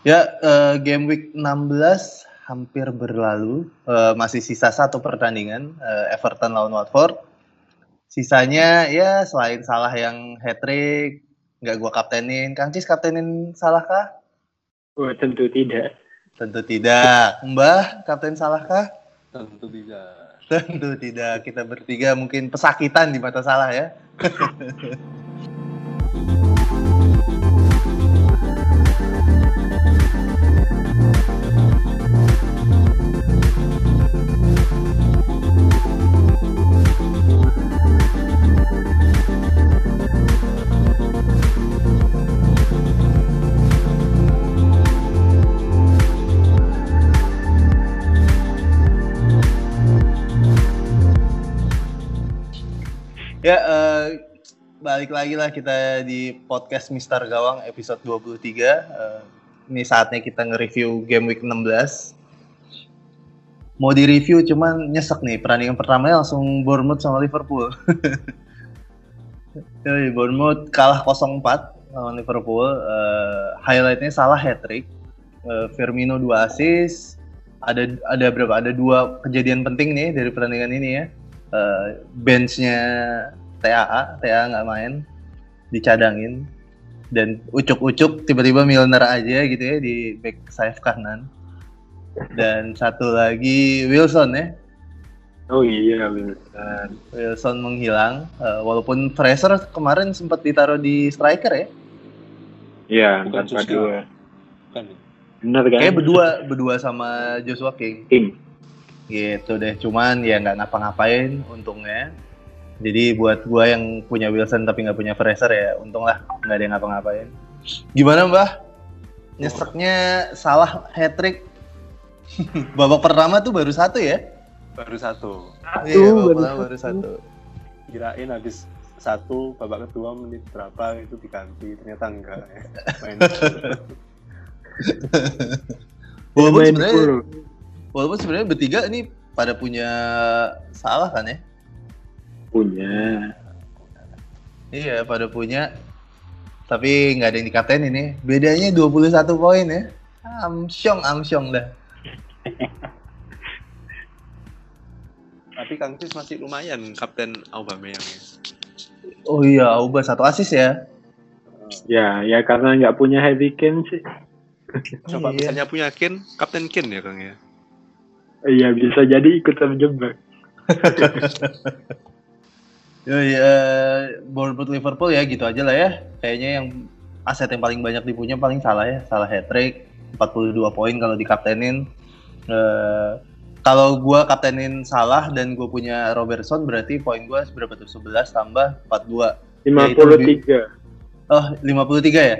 Ya, uh, game week 16 hampir berlalu. Uh, masih sisa satu pertandingan uh, Everton lawan Watford. Sisanya ya selain salah yang hat trick, nggak gua kaptenin. Kang Cis kaptenin salah kah? Oh, tentu tidak. Tentu tidak. Mbah, kapten salah kah? Tentu tidak. Tentu tidak. Kita bertiga mungkin pesakitan di mata salah ya. Ya, uh, balik lagi lah kita di podcast Mister Gawang episode 23. Uh, eh, ini saatnya kita nge-review game week 16. Mau di-review cuman nyesek nih, perandingan pertamanya langsung Bournemouth sama Liverpool. Jadi Bournemouth kalah 0-4 lawan Liverpool. Uh, highlightnya salah hat-trick. Uh, Firmino 2 assist. Ada ada berapa? Ada dua kejadian penting nih dari pertandingan ini ya uh, benchnya TAA, TAA nggak main, dicadangin. Dan ucuk-ucuk tiba-tiba Milner aja gitu ya di back sayap kanan. Dan satu lagi Wilson ya. Oh iya Wilson. Wilson menghilang uh, walaupun Fraser kemarin sempat ditaruh di striker ya. Iya empat dua. Ya? benar kan? Kayak berdua berdua sama Joshua King. King gitu deh cuman ya nggak ngapa-ngapain untungnya. Jadi buat gua yang punya Wilson tapi nggak punya Fraser ya untung lah nggak ada yang ngapa-ngapain. Gimana mbah? Nyeseknya salah hat trick babak pertama tuh baru satu ya? Baru satu. Satu iya, babak baru, baru satu. Kirain habis satu babak kedua menit berapa itu diganti ternyata enggak ya. Main. Walaupun sebenarnya walaupun sebenarnya bertiga ini pada punya salah kan ya? Punya. Iya, pada punya. Tapi nggak ada yang dikatain ini. Bedanya 21 poin ya. Amsyong, amsyong dah. Tapi Kang Cis masih lumayan kapten Aubameyang ya. Oh iya, Auba satu asis ya. Ya, ya karena nggak punya Harry Kane sih. Coba iya. misalnya punya Kane, kapten Kane ya Kang ya. Iya bisa jadi ikut terjebak. ya, ya Bournemouth Liverpool ya gitu aja lah ya. Kayaknya yang aset yang paling banyak dipunya paling salah ya, salah hat trick, 42 poin kalau dikaptenin. Uh, kalau gue kaptenin salah dan gue punya Robertson berarti poin gue berapa tuh? 11 tambah 42. 53. Ya, oh, 53 ya?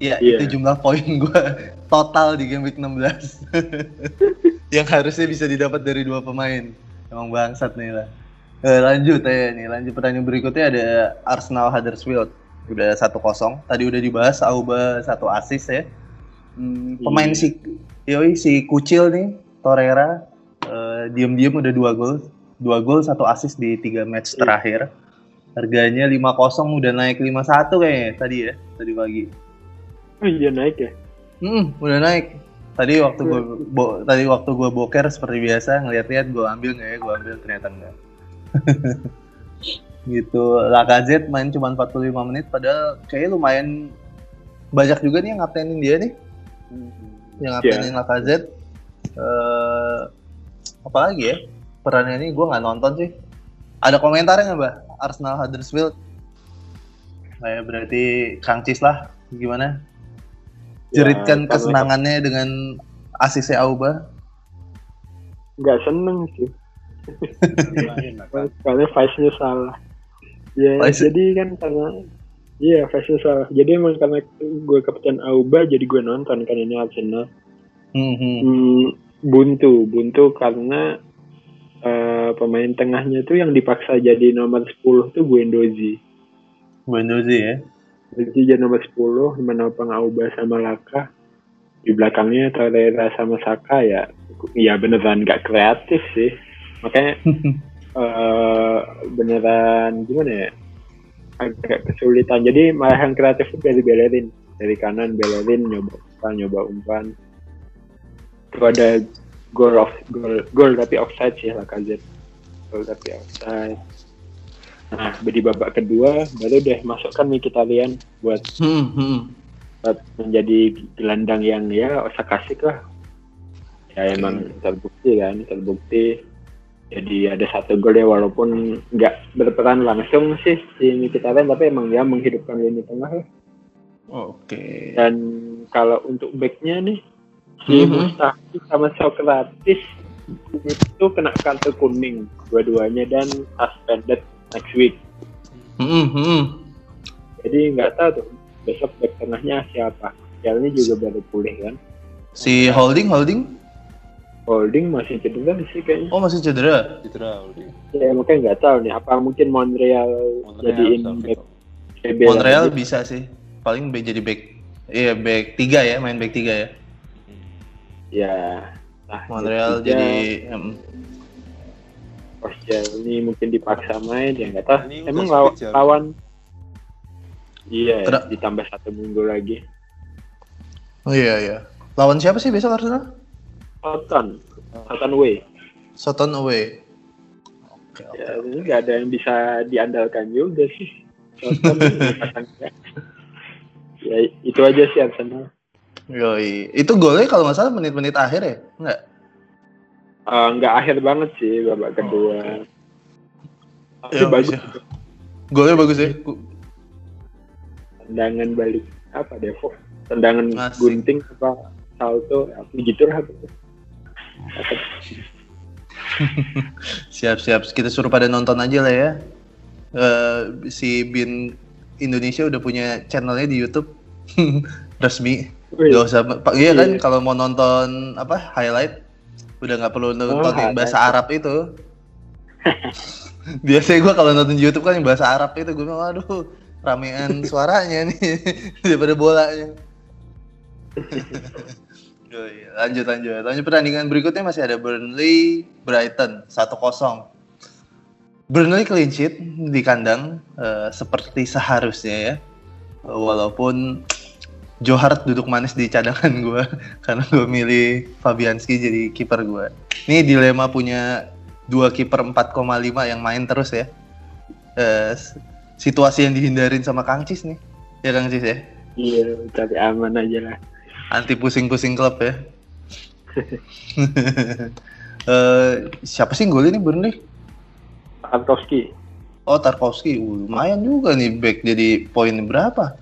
Iya, yeah. itu jumlah poin gue total di game week 16. yang harusnya bisa didapat dari dua pemain. Emang bangsat nih lah. Eh, lanjut ya nih, lanjut pertanyaan berikutnya ada Arsenal Huddersfield. Udah satu kosong. Tadi udah dibahas Auba satu asis ya. Hmm, pemain si yoi si Kucil nih, Torreira uh, diem-diem udah dua gol. Dua gol, satu asis di tiga match terakhir. Harganya 5-0 udah naik 5-1 kayaknya tadi ya, tadi pagi. Oh iya naik ya? Hmm, udah naik. Tadi waktu gue bo, tadi waktu gue boker seperti biasa ngeliat-liat gue ambil nggak ya, gue ambil ternyata enggak. gitu. Lacazette main cuma 45 menit padahal kayaknya lumayan banyak juga nih yang ngaptenin dia nih. Hmm. Yang ngaptenin yeah. Lacazette. Uh, apalagi ya? Perannya ini gue nggak nonton sih. Ada komentarnya nggak, Mbak? Arsenal Huddersfield. Kayak berarti Kang Cis lah. Gimana? Jeritkan ya, kesenangannya dengan ACC Auba? Gak seneng sih. karena vice-nya salah. Ya, Vice. jadi kan karena Iya, vice salah. Jadi emang karena gue kapten Auba, jadi gue nonton kan ini Arsenal. Mm -hmm. hmm, buntu, buntu karena uh, pemain tengahnya tuh yang dipaksa jadi nomor 10 tuh Guendouzi. Guendouzi ya? Jadi jadi nomor 10 menopang Auba sama Laka. Di belakangnya Torreira sama Saka ya ya beneran gak kreatif sih. Makanya uh, beneran gimana ya? Agak kesulitan. Jadi malah yang kreatif itu dari Bellerin. Dari kanan Bellerin nyoba apa nyoba umpan itu ada gol off gol gol tapi offside sih lah KZ gol tapi offside nah di babak kedua baru deh masukkan Mkhitaryan buat hmm, hmm. buat menjadi gelandang yang ya kasih lah ya emang terbukti kan terbukti jadi ada satu gol ya walaupun nggak berperan langsung sih si Mkhitaryan tapi emang dia menghidupkan lini tengah ya. Oke. Okay. Dan kalau untuk backnya nih si mm-hmm. Mustafi sama Socrates itu kena kartu kuning dua-duanya dan suspended next week. Mm-hmm. Jadi nggak tahu tuh besok back tengahnya siapa. Ya ini juga baru pulih kan. Si Holding Holding Holding masih cedera sih kayaknya. Oh masih cedera? Cedera Holding. Ya makanya nggak tahu nih apa mungkin Montreal, Montreal jadiin back. Montreal lagi. bisa sih. Paling back jadi back. Iya back tiga ya main back tiga ya. Ya. Nah, Montreal jadi. Um, ini mungkin dipaksa main ya nggak tahu. Emang lawan, lawan Iya, ya, ditambah satu minggu lagi. Oh iya iya. Lawan siapa sih besok Arsenal? Soton, Soton away. Soton away. Oke, ya, ini nggak ada yang bisa diandalkan juga sih. Soton ya itu aja sih Arsenal. Yoi. Itu golnya kalau nggak salah menit-menit akhir ya? Uh, eh, enggak akhir banget sih babak kedua. Oh. Tapi ya, bagus. Ya. Golnya bagus ya. Tendangan balik apa Devo? Tendangan Asik. gunting apa salto begitu lah. Siap-siap, kita suruh pada nonton aja lah ya. Uh, si Bin Indonesia udah punya channelnya di YouTube resmi. Gak usah, Pak. Iya kan, iya. kalau mau nonton apa highlight, udah nggak perlu nonton oh, yang bahasa Arab itu. Biasanya gue kalau nonton YouTube kan yang bahasa Arab itu gue bilang, aduh, ramean suaranya nih daripada bolanya. Lanjut lanjut. Lanjut pertandingan berikutnya masih ada Burnley Brighton 1-0. Burnley clean sheet di kandang uh, seperti seharusnya ya. Walaupun Johar duduk manis di cadangan gue karena gue milih Fabianski jadi kiper gue. Ini dilema punya dua kiper 4,5 yang main terus ya. Uh, situasi yang dihindarin sama Kang Cis nih. Ya Kang Cis ya? Iya, tapi aman aja lah anti pusing-pusing klub ya. uh, siapa sih gol ini Burnley? Tarkowski. Oh Tarkowski, uh, lumayan juga nih back jadi poin berapa?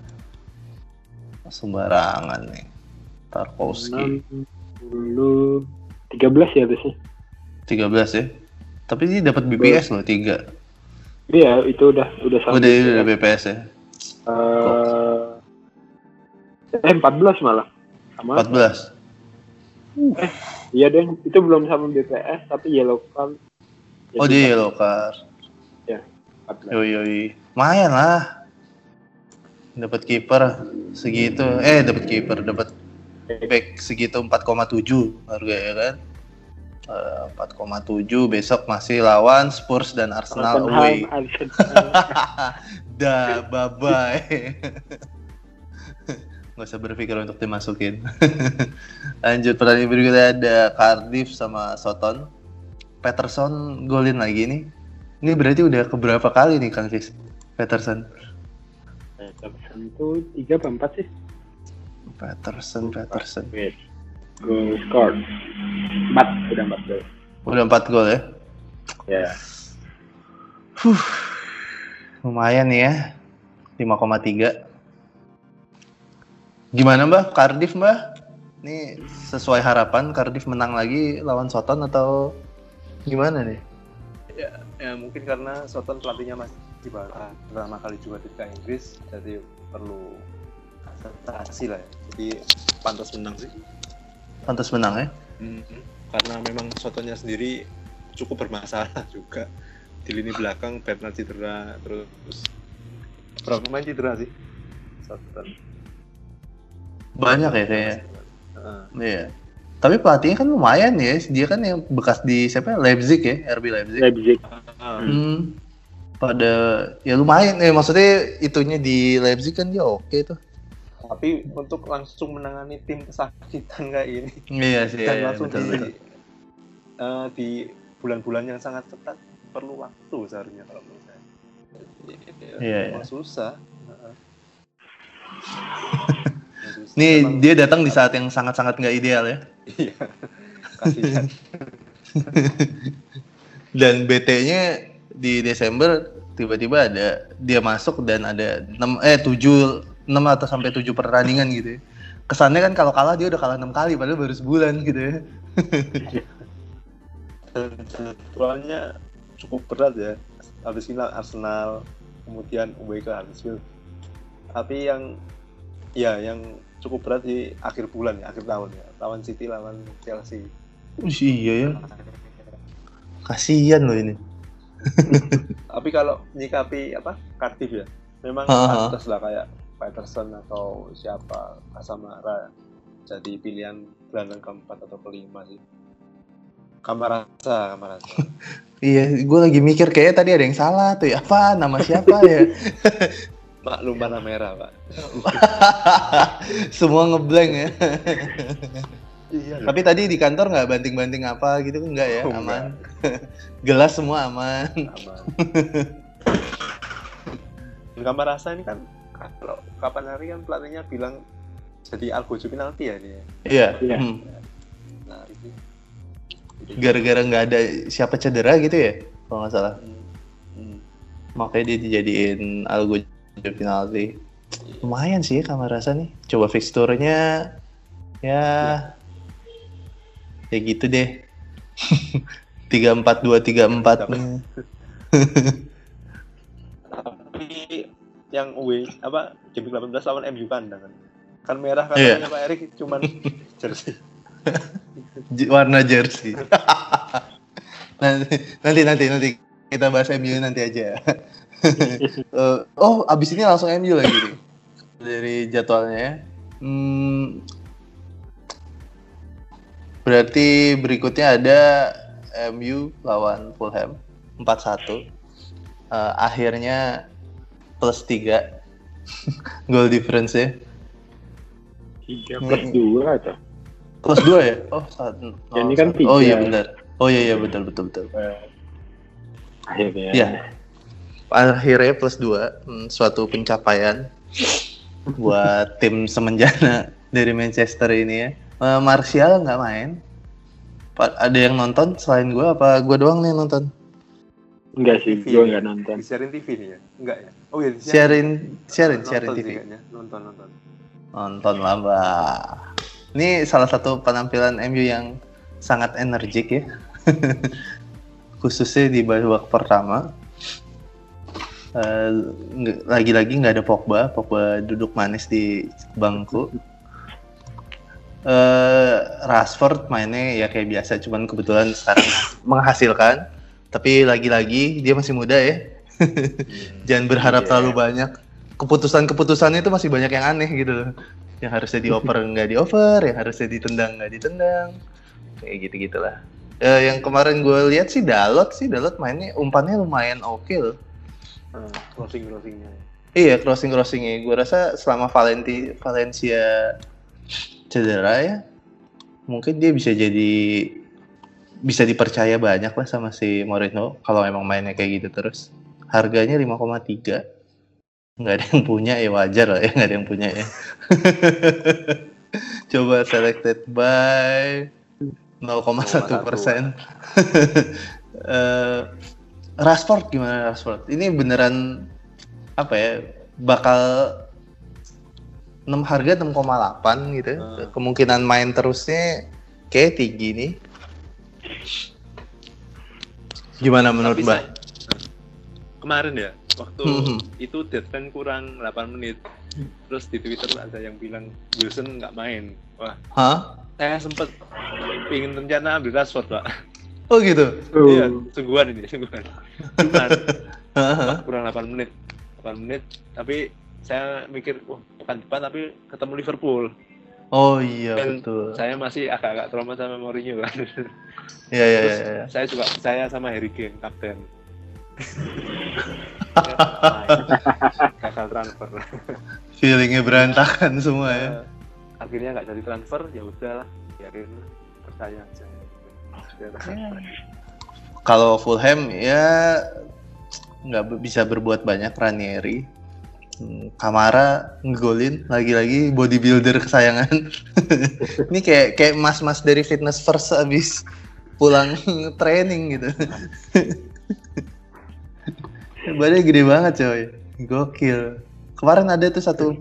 Sembarangan nih. Tarkowski. 60 13 ya biasanya. 13 ya. Tapi ini dapat BPS loh 3. Iya, itu udah udah sama. Udah, udah BPS ya. Uh, eh 14 malah. Sama 14. Eh, iya deh, itu belum sama BPS tapi yellow card. oh, dia yellow card. Ya, 14. Yoi, yoi. Lumayan lah. Dapat kiper segitu. Eh, dapat kiper, dapat back segitu 4,7 harga ya kan. Uh, eh, 4,7 besok masih lawan Spurs dan Arsenal away. Dah, bye bye. nggak usah berpikir untuk dimasukin. Lanjut pertandingan berikutnya ada Cardiff sama Soton. Peterson golin lagi nih. Ini berarti udah keberapa kali nih Kang? Peterson. Peterson tuh tiga apa empat sih? Peterson, Peterson. Goal score. Empat, udah empat gol. Udah empat gol ya? Ya. Huh. Lumayan ya. 5,3 Gimana Mbak Cardiff Mbak? Ini sesuai harapan Cardiff menang lagi lawan Soton atau gimana nih? Ya, ya mungkin karena Soton pelatihnya masih baru pertama kali juga di Inggris, jadi perlu adaptasi lah ya. Jadi pantas menang sih. Pantas menang ya? Hmm, karena memang Sotonnya sendiri cukup bermasalah juga di lini belakang Bernard cedera terus berapa pemain cedera sih Soton banyak ya kayaknya. Uh. Iya. Tapi pelatihnya kan lumayan ya. Dia kan yang bekas di siapa? Leipzig ya, RB Leipzig. Leipzig. Uh. Hmm. Pada ya lumayan ya maksudnya itunya di Leipzig kan dia oke okay tuh. tapi untuk langsung menangani tim kesakitan kayak ini iya sih dan iya, langsung betul, di betul. eh, di bulan-bulan yang sangat ketat perlu waktu seharusnya kalau menurut saya Iya, Emang susah. Nih dia datang di saat yang sangat-sangat nggak ideal ya. iya kasihan Dan BT-nya di Desember tiba-tiba ada dia masuk dan ada 6 eh 7 6 atau sampai 7 pertandingan gitu ya. Kesannya kan kalau kalah dia udah kalah 6 kali padahal baru sebulan gitu ya. jadwalnya cukup berat ya habis ini Arsenal kemudian away ke Huddersfield tapi yang ya yang cukup berat di akhir bulan ya akhir tahun ya lawan City lawan Chelsea iya ya. Kasihan loh ini. Tapi kalau nyikapi apa Cardiff ya memang pantas lah kayak Peterson atau siapa Kasamara jadi pilihan gelandang keempat atau kelima sih Kamarasa Kamarasa Iya, gue lagi mikir kayaknya tadi ada yang salah tuh ya. Apa nama siapa ya? maklum warna merah pak Semua ngeblank ya. Iya Tapi tadi di kantor nggak banting-banting apa gitu enggak ya? Oh, Aman. Gelas semua aman. aman. Kamar rasa ini kan kalau kapan hari kan pelatihnya bilang jadi algojo penalti ya dia. Iya. Iya. hmm. Nah. Gara-gara nggak ada siapa cedera gitu ya? Kalau nggak salah. Hmm. Hmm. Makanya dia dijadiin algo penalti. Lumayan sih kamar rasa nih. Coba fixturnya ya ya gitu deh. Tiga empat dua tiga empat nih. Tapi yang away apa game 18 lawan MU kandang kan. Kan merah Iya. katanya Pak Erik cuman jersey. Warna jersey. nanti, nanti nanti nanti kita bahas MU nanti aja. Eh, oh, abis ini langsung MU lagi nih dari jadwalnya. Hmm, berarti berikutnya ada MU lawan Fulham 4-1. Eh, akhirnya plus 3 goal difference ya. tiga plus dua atau Plus 2 ya? Oh, satu. Ya, ini kan satu. Oh iya benar. Oh iya iya betul betul betul. akhirnya Ya. Akhirnya plus 2, suatu pencapaian buat tim semenjana dari Manchester ini ya. Eh, Martial nggak main. Pa- Ada yang nonton selain gue apa gue doang nih yang nonton? enggak sih TV gue nggak nonton Disiarin TV nih ya? Enggak ya? Oh iya disiarin. Sharing, sharing, Nonton sharing sih TV. kayaknya. Nonton nonton. Nonton lah, Mbak. Ini salah satu penampilan MU yang sangat energik ya. Khususnya di babak pertama. Eh, nggak- lagi-lagi nggak ada Pogba, Pogba duduk manis di bangku. Eh, Rashford mainnya ya kayak biasa, cuman kebetulan sekarang menghasilkan. Tapi lagi-lagi dia masih muda ya. Jangan berharap Iya. terlalu banyak. Keputusan-keputusannya itu masih banyak yang aneh gitu loh. Yang harusnya dioper nggak dioper, yang harusnya ditendang nggak ditendang. Kayak gitu-gitulah. Eh, yang kemarin gue lihat sih Dalot sih, Dalot mainnya umpannya lumayan oke loh. Hmm, closing closingnya. Iya, crossing crossingnya. Gue rasa selama Valenti Valencia cedera ya, mungkin dia bisa jadi bisa dipercaya banyak lah sama si Mourinho kalau emang mainnya kayak gitu terus. Harganya 5,3. Nggak ada yang punya ya wajar lah ya nggak ada yang punya ya. Coba selected by 0,1 persen. Eh, Rashford gimana Rashford? Ini beneran apa ya? Bakal 6 harga 6,8 gitu. Hmm. Kemungkinan main terusnya kayak tinggi nih. Gimana menurut Tapi Mbak? kemarin ya waktu Mhm. itu deadline kurang 8 menit terus di Twitter ada yang bilang Wilson nggak main wah Hah? saya sempet ingin rencana ambil Rashford pak Oh gitu. Oh, iya sungguhan ini sungguhan cuman kurang 8 menit 8 menit tapi saya mikir wah pekan depan tapi ketemu Liverpool Oh iya Dan betul. saya masih agak-agak trauma sama Mourinho kan Iya iya iya. iya. saya juga saya sama Harry Kane kapten gagal transfer feelingnya berantakan semua ya uh, akhirnya nggak jadi transfer ya udahlah biarin percaya aja ya. kalau Fulham ya nggak bisa berbuat banyak Ranieri Kamara ngegolin lagi-lagi bodybuilder kesayangan. Ini kayak kayak mas-mas dari fitness first abis pulang training gitu. Badannya gede banget coy. Gokil. Kemarin ada tuh satu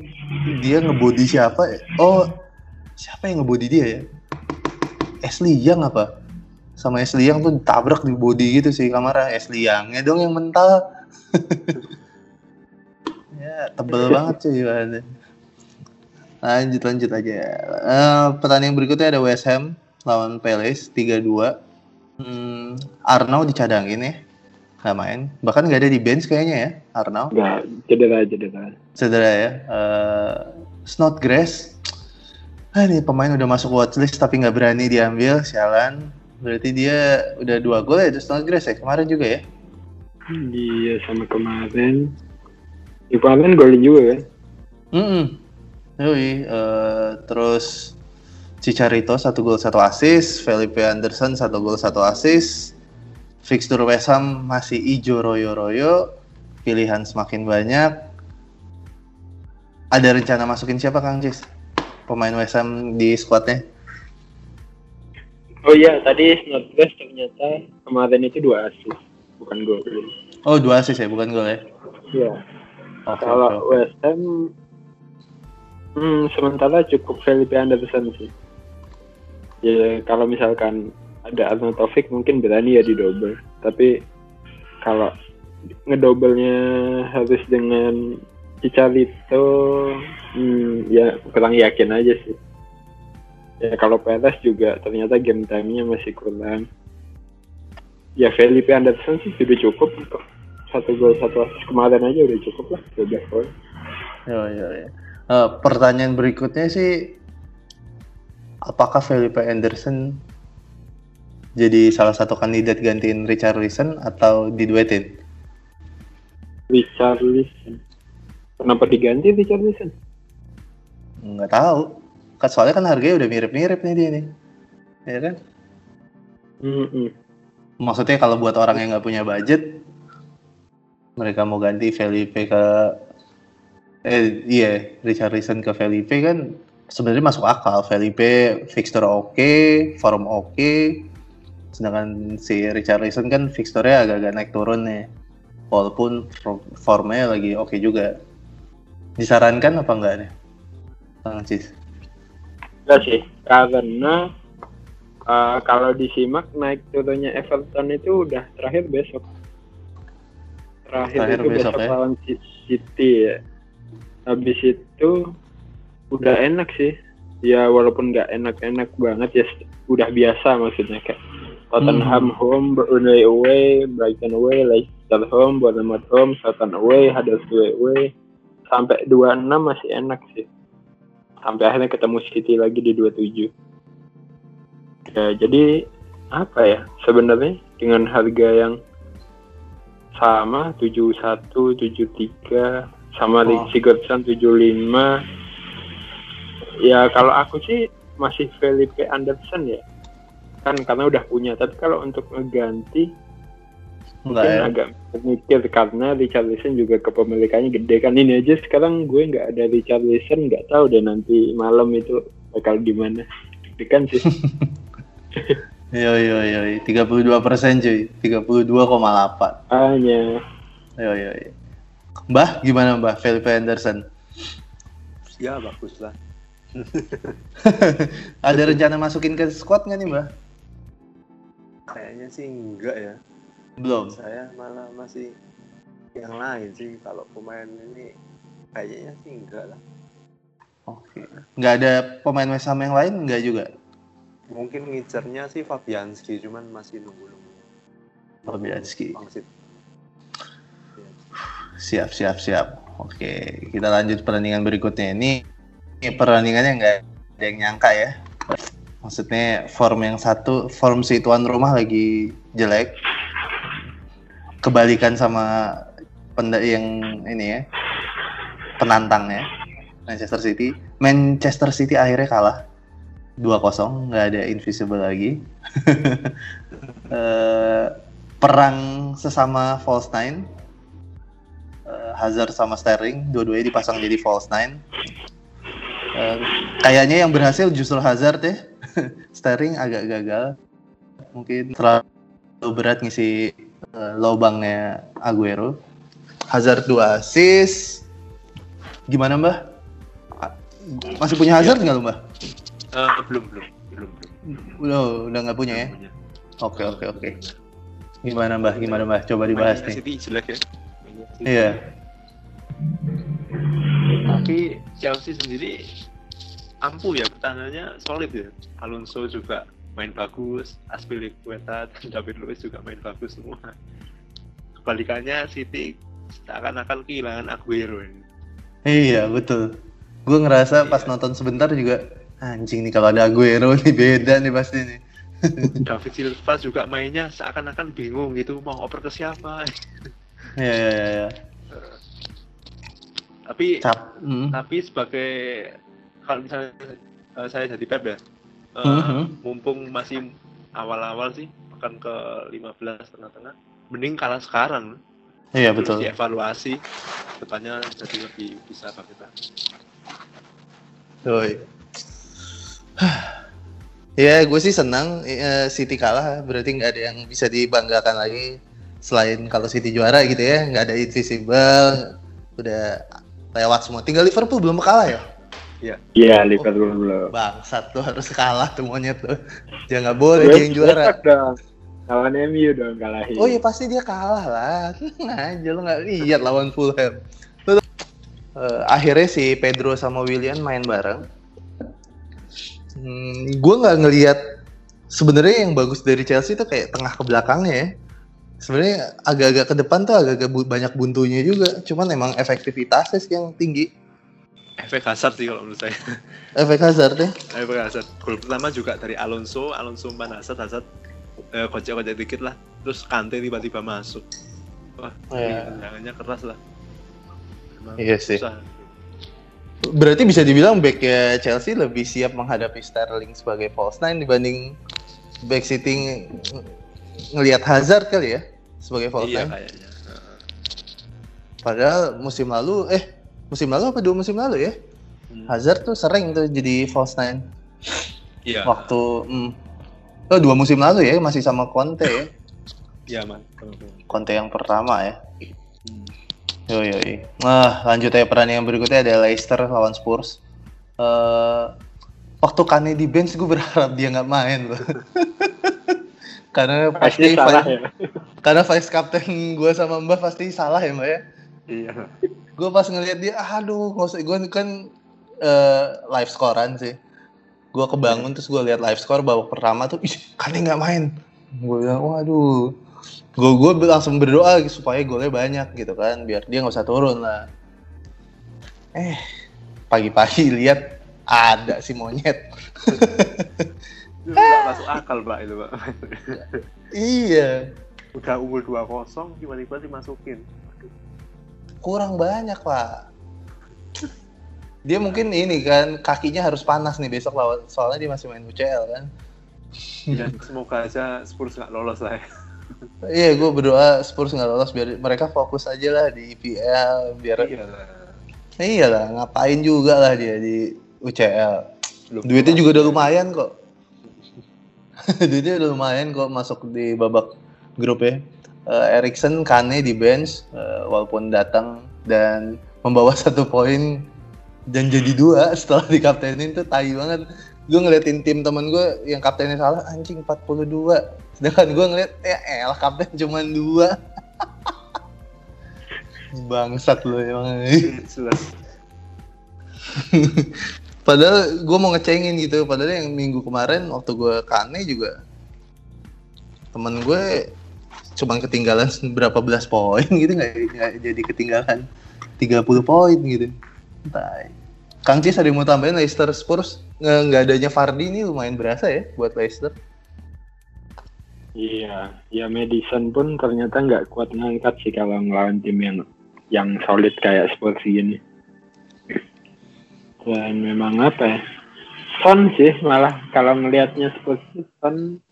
dia ngebody siapa? Oh siapa yang ngebody dia ya? Ashley Young apa? Sama Ashley Young tuh tabrak di body gitu sih kamera Ashley Youngnya dong yang mental tebel banget cuy bahannya lanjut lanjut aja. Uh, pertandingan berikutnya ada West Ham lawan Palace 3-2 hmm, Arnau dicadangin ya. Nggak main. Bahkan nggak ada di bench kayaknya ya Arnau. Nggak cedera cedera. Cedera ya. Uh, Snodgrass. Ah ini pemain udah masuk watchlist tapi nggak berani diambil sialan. Berarti dia udah dua gol ya Snodgrass ya kemarin juga ya? Iya sama kemarin di kemarin golin juga kan mm -mm. Yui, uh, terus Cicarito satu gol satu assist, Felipe Anderson satu gol satu assist, fixture West Ham masih ijo royo-royo, pilihan semakin banyak. Ada rencana masukin siapa Kang Cis? Pemain West Ham di squadnya? Oh iya, tadi Snodgrass ternyata kemarin itu dua assist, bukan gol. Oh dua assist ya, bukan gol ya? Iya. Okay, Kalau okay. West Ham, hmm, sementara cukup Felipe Anderson sih. Ya kalau misalkan ada Arnold Taufik mungkin berani ya di double tapi kalau ngedoublenya harus dengan Cicalito hmm, ya kurang yakin aja sih ya kalau Perez juga ternyata game time-nya masih kurang ya Felipe Anderson sih sudah cukup untuk satu gol satu assist kemarin aja udah cukup lah 12 poin. Ya ya ya. Uh, pertanyaan berikutnya sih apakah Felipe Anderson jadi salah satu kandidat gantiin Richard Richarlison atau diduetin? Richarlison. Kenapa diganti Richarlison? Nggak tahu. Kan soalnya kan harganya udah mirip-mirip nih dia nih. Ya kan? Mm -mm. Maksudnya kalau buat orang yang nggak punya budget, mereka mau ganti Felipe ke eh iya Richarlison ke Felipe kan sebenarnya masuk akal. Felipe fixture oke, okay, form oke, okay, sedangkan si Richarlison kan fixture-nya agak-agak naik turun nih walaupun formnya lagi oke okay juga disarankan apa enggak nih Kang Cis? Enggak sih karena uh, kalau disimak naik turunnya Everton itu udah terakhir besok terakhir, terakhir itu besok, besok ya? lawan City ya habis itu udah enak sih ya walaupun nggak enak-enak banget ya udah biasa maksudnya kayak Tottenham hmm. home, Burnley away, Brighton away, Leicester home, Bournemouth home, Southampton away, Huddersfield away. Sampai 26 masih enak sih. Sampai akhirnya ketemu City lagi di 27. Ya, jadi apa ya? Sebenarnya dengan harga yang sama 71, 73 sama oh. Sigurdsson 75. Ya kalau aku sih masih Felipe Anderson ya kan karena udah punya tapi kalau untuk ngeganti mungkin ya. agak mikir karena Richarlison juga kepemilikannya gede kan ini aja sekarang gue nggak ada Richarlison nggak tahu deh nanti malam itu bakal gimana kan sih yo yo yo 32 persen cuy 32,8 hanya yo yo yo Mbah gimana Mbah Felipe Anderson ya bagus lah ada rencana masukin ke squad nggak nih Mbah Kayaknya sih enggak ya. Belum. Saya malah masih yang lain sih kalau pemain ini kayaknya sih enggak lah. Oke. Enggak ada pemain West Ham yang lain enggak juga? Mungkin ngincernya sih Fabianski cuman masih nunggu-nunggu. Fabianski. Siap, siap, siap. Oke, kita lanjut pertandingan berikutnya. Ini, ini pertandingannya enggak ada yang nyangka ya maksudnya form yang satu form si tuan rumah lagi jelek kebalikan sama penda yang ini ya penantang ya Manchester City. Manchester City akhirnya kalah 2-0, nggak ada invisible lagi. uh, perang sesama false nine. Uh, Hazard sama Sterling, dua-duanya dipasang jadi false nine. Uh, kayaknya yang berhasil justru Hazard ya. Sterling agak gagal. Mungkin terlalu berat ngisi uh, lobangnya Aguero. Hazard 2 assist. Gimana Mbah? Masih punya Hazard nggak lu Mbah? Uh, belum, belum, belum, belum. Udah, udah nggak punya ya? Oke, oke, oke. Gimana Mbah? Gimana Mbah? Coba dibahas nih. City jelek ya. Iya. Tapi Chelsea sendiri ampuh ya pertahanannya solid ya. Alonso juga main bagus, Aspilicueta, David Luiz juga main bagus semua. Kebalikannya City seakan-akan kehilangan Aguero ini. Iya betul. Gue ngerasa iya. pas nonton sebentar juga anjing nih kalau ada Aguero nih beda nih pasti nih. David Silva juga mainnya seakan-akan bingung gitu mau oper ke siapa. Iya iya iya. Ya. Tapi Cap. Hmm. tapi sebagai kalau misalnya uh, saya jadi Pep ya, uh, mm -hmm. mumpung masih awal-awal sih akan ke 15 tengah-tengah, mending kalah sekarang. Iya betul. Dievaluasi depannya jadi lebih bisa apa kita. Ya gue sih senang uh, City kalah berarti nggak ada yang bisa dibanggakan lagi selain kalau City juara gitu ya nggak ada invisible udah lewat semua tinggal Liverpool belum kalah ya Iya. Iya, Liverpool oh, belum. Bangsat tuh harus kalah tuh monyet tuh. Jangan boleh dia yang juara. Dong. Lawan MU dong kalahin. Oh iya pasti dia kalah lah. aja lu nggak lihat lawan Fulham. Uh, akhirnya si Pedro sama William main bareng. Hmm, gue nggak ngelihat sebenarnya yang bagus dari Chelsea itu kayak tengah ke belakangnya ya. Sebenarnya agak-agak ke depan tuh agak-agak bu banyak buntunya juga. Cuman emang efektivitasnya sih yang tinggi. Efek Hazard sih kalau menurut saya. Efek Hazard ya. Efek Hazard. Gol pertama juga dari Alonso, Alonso umpan Hazard, Hazard eh, kocek-kocek dikit lah terus Kante tiba-tiba masuk wah oh, tendangannya keras lah Emang iya sih susah. Berarti bisa dibilang back Chelsea lebih siap menghadapi Sterling sebagai false nine dibanding back City ngelihat Hazard kali ya sebagai false iya, nine kayaknya. Padahal musim lalu, eh musim lalu apa dua musim lalu ya? Hmm. Hazard tuh sering tuh jadi false nine. Iya. Waktu mm, Oh, dua musim lalu ya masih sama Conte ya. Iya, Man. Conte yang pertama ya. Hmm. Yo yo. Nah, lanjut ya peran yang berikutnya ada Leicester lawan Spurs. Uh, waktu Kane di bench gue berharap dia nggak main loh. karena pasti salah ya. Karena vice captain gue sama Mbak pasti salah ya Mbak ya. Iya. Gue pas ngeliat dia, aduh, nggak usah. Gue kan uh, live scorean sih gue kebangun terus gue lihat live score babak pertama tuh ih kan nggak main gue bilang waduh gue gue langsung berdoa supaya golnya banyak gitu kan biar dia nggak usah turun lah. Eh pagi-pagi lihat ada si monyet. Nggak masuk akal pak itu pak. Iya. Udah unggul dua kosong tiba-tiba dimasukin. Kurang banyak pak. Dia mungkin ini kan kakinya harus panas nih besok lawan soalnya dia masih main UCL kan. Ya semoga aja Spurs nggak lolos lah ya iya gue berdoa Spurs nggak lolos biar mereka fokus aja lah di IPL biar iya lah. Ngapain juga lah dia di UCL Belum duitnya juga udah lumayan kok. Duitnya udah lumayan kok masuk di babak grup ya. Uh, Erikson Kane di bench uh, walaupun datang dan membawa satu poin dan jadi dua setelah di kaptenin tuh tai banget. Gue ngeliatin tim temen gue yang kaptennya salah anjing 42 sedangkan gue ngeliat ya elah kapten cuma dua. Bangsat lo emang. Padahal gue mau ngecengin gitu. Padahal yang minggu kemarin waktu gue kane juga temen gue cuma ketinggalan berapa belas poin gitu nggak jadi ketinggalan 30 poin gitu. Tai. Kang Cis ada yang mau tambahin Leicester Spurs? Nggak adanya Fardi ini lumayan berasa ya buat Leicester. Iya, ya Madison pun ternyata nggak kuat ngangkat sih kalau ngelawan tim yang yang solid kayak Spurs ini. Dan memang apa ya? Son sih malah kalau ngelihatnya Spurs Son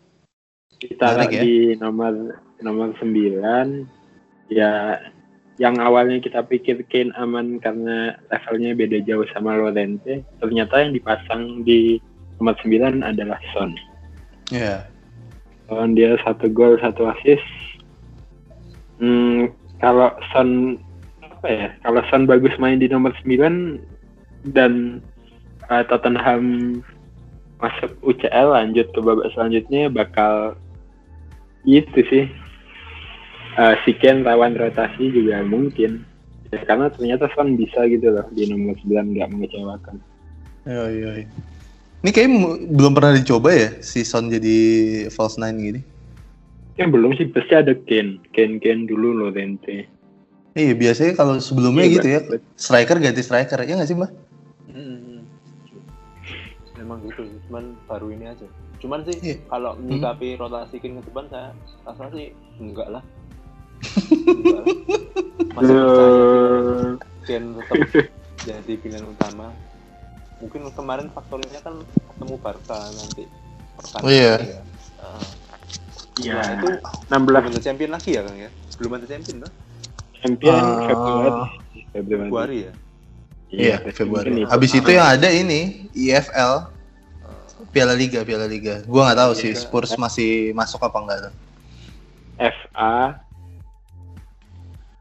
kita ya? di nomor nomor 9 ya yang awalnya kita pikir Kane aman karena levelnya beda jauh sama Lorente ternyata yang dipasang di nomor 9 adalah Son. Iya. Yeah. Son dia satu gol satu assist. Hmm, kalau Son apa ya? Kalau Son bagus main di nomor 9 dan uh, Tottenham masuk UCL lanjut ke babak selanjutnya bakal itu sih uh, si Ken lawan rotasi juga mungkin ya, karena ternyata Son bisa gitu loh di nomor 9 nggak mengecewakan ini kayak belum pernah dicoba ya si Son jadi false nine gini? Ya belum sih pasti ada Ken Ken Ken dulu loh Lorente iya biasanya kalau sebelumnya iya, gitu ya striker ganti striker ya nggak sih mbak? Hmm. memang gitu cuman baru ini aja. Cuman sih yeah. kalau menyikapi hmm. rotasi Ken ke depan saya rasa sih enggak lah. Masih percaya Ken tetap jadi pilihan utama mungkin kemarin faktornya kan ketemu Barca nanti oh iya. Ya. Uh, ya itu 16 belum ada champion lagi ya Kang ya? Belum ada champion kan champion uh, Februari. Februari. Ya? Iya Februari. Habis itu yang ada ini IFL Piala Liga Piala Liga. Gua nggak tahu sih Spurs masih masuk apa enggak tuh FA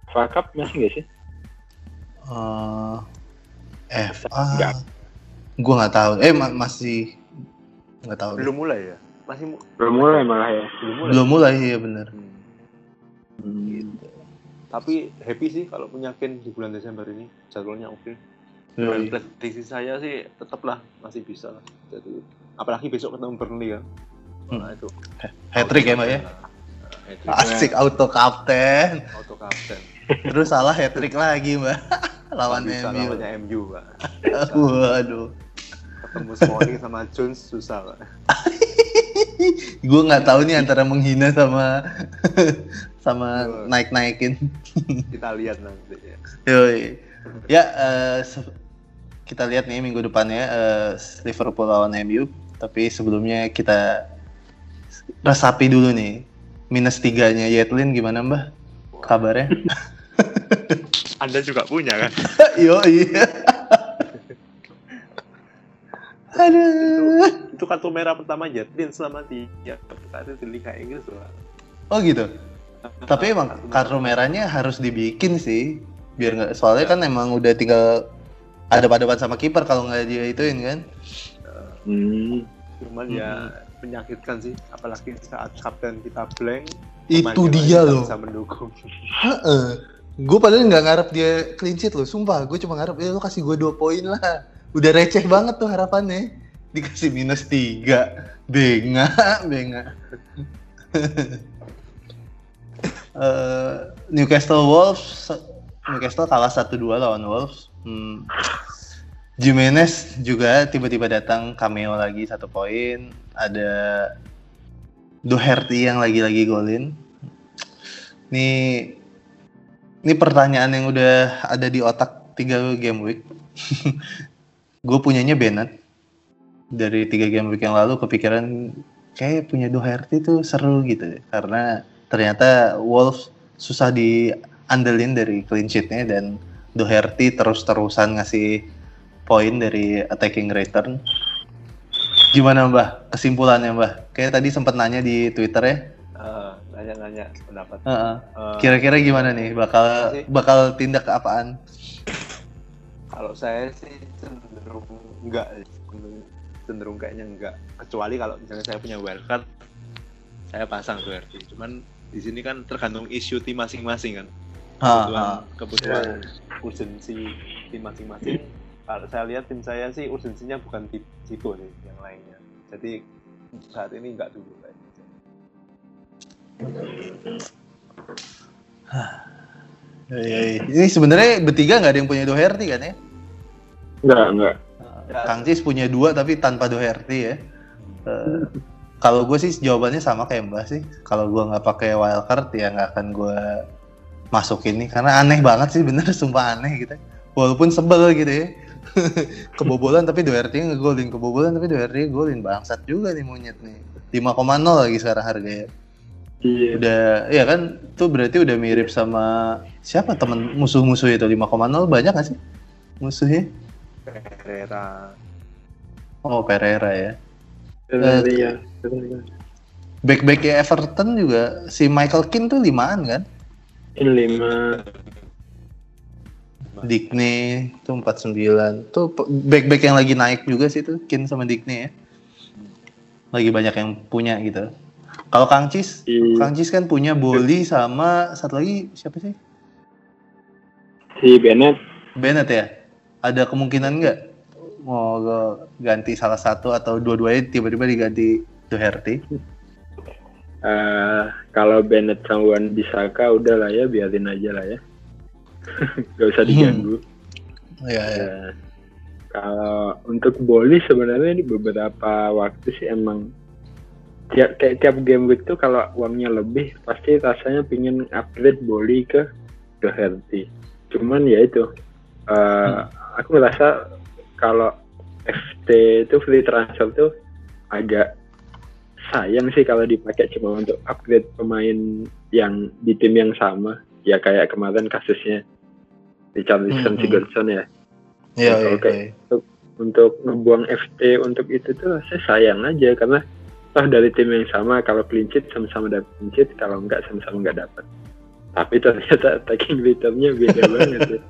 FA Cup masih nggak sih? Uh, FA. Enggak. Gua nggak tahu. Eh ma masih nggak tahu. Belum mulai ya? Masih mu belum mulai malah ya. Belum mulai. Belum mulai ya benar. Hmm. Gitu. Tapi happy sih kalau punya Ken di bulan Desember ini jadwalnya oke. Okay. Dan prediksi saya sih tetaplah masih bisa lah. Jadi apalagi besok ketemu Burnley kan. Hmm. Nah itu. Hat trick ya, Mbak ya? Asik auto kapten. Auto kapten. Terus salah hat trick lagi, Mbak. Lawan bisa, MU. Lawannya MU, Mbak. Waduh. Ketemu Smalling sama Jones susah, Mbak. gue nggak tahu nih antara menghina sama sama naik-naikin. kita lihat nanti ya. Yoi. Ya, uh, kita lihat nih minggu depannya uh, Liverpool lawan MU. Tapi sebelumnya kita resapi dulu nih minus tiganya Yetlin gimana mbah kabarnya? Anda juga punya kan? Yo iya. Aduh. Itu, itu kartu merah pertama Yetlin selama tiga kali di Liga Inggris loh. Oh gitu. Tapi emang kartu merahnya harus dibikin sih, biar nggak soalnya kan emang udah tinggal ada pada sama kiper kalau nggak dia ituin kan. Hmm. Cuman ya hmm. ya menyakitkan sih apalagi saat kapten kita blank itu dia loh bisa mendukung gue padahal nggak ngarep dia clean sheet loh sumpah gue cuma ngarep ya lo kasih gue dua poin lah udah receh banget tuh harapannya dikasih minus tiga benga benga uh, Newcastle Wolves Newcastle kalah satu dua lawan Wolves hmm. Jimenez juga tiba-tiba datang cameo lagi satu poin. Ada Doherty yang lagi-lagi golin. Ini ini pertanyaan yang udah ada di otak tiga game week. gue punyanya Bennett dari tiga game week yang lalu kepikiran kayak punya Doherty tuh seru gitu karena ternyata Wolves susah diandelin dari clean sheetnya dan Doherty terus-terusan ngasih poin dari attacking return. Gimana Mbah kesimpulannya Mbah? Kayak tadi sempat nanya di Twitter ya. Uh, nanya-nanya pendapat. Uh, uh. Uh, Kira-kira gimana nih? Bakal bakal tindak apaan? Kalau saya sih cenderung enggak, cenderung kayaknya enggak. Kecuali kalau misalnya saya punya wildcard, saya pasang tuh RT. Cuman di sini kan tergantung isu tim masing-masing kan. Kebutuhan, kebutuhan urgensi tim masing-masing kalau saya lihat tim saya sih urgensinya bukan di situ sih yang lainnya jadi saat ini nggak dulu kayak gitu. Ini sebenarnya bertiga nggak ada yang punya Doherty kan ya? Nggak, nggak. Uh, Kang Cis punya dua tapi tanpa Doherty ya. Uh, kalau gue sih jawabannya sama kayak Mbak sih. Kalau gue nggak pakai wildcard ya nggak akan gue masuk ini karena aneh banget sih bener sumpah aneh gitu. Walaupun sebel gitu ya. Kebobolan tapi Doherty ngegolin. Kebobolan tapi Doherty ngegolin. Bangsat juga nih monyet nih. 5,0 lagi sekarang harganya iya. udah ya kan? Tuh berarti udah mirip sama siapa temen musuh-musuh itu? 5,0 banyak gak sih? Musuhnya Pereira. Oh Pereira ya. Pereira uh, back-backnya Everton juga. Si Michael Keane tuh limaan kan? In lima Dikne itu 49 tuh back-back yang lagi naik juga sih tuh Kin sama Dikne ya. Lagi banyak yang punya gitu. Kalau Kang Cis? Iya. Kang Cis kan punya Boli sama satu lagi siapa sih? Si Bennett. Bennett ya ada kemungkinan nggak mau ganti salah satu atau dua-duanya tiba-tiba diganti Doherty uh, kalau Bennett sama Wan Bisaka udah lah ya biarin aja lah ya gak usah diganggu hmm. ya, ya. Uh, kalau untuk Boli sebenarnya ini beberapa waktu sih emang tiap kayak tiap game week tuh kalau uangnya lebih pasti rasanya pingin upgrade Boli ke Doherty cuman ya itu uh, hmm. Aku merasa kalau FT itu free transfer tuh agak sayang sih kalau dipakai cuma untuk upgrade pemain yang di tim yang sama ya kayak kemarin kasusnya Richarlison mm -hmm. Sigurdsson ya Iya, yeah, yeah, yeah. untuk untuk ngebuang FT untuk itu tuh saya sayang aja karena toh dari tim yang sama kalau clean sheet sama-sama dapat clean sheet kalau enggak sama-sama enggak dapat tapi ternyata attacking returnnya beda banget ya.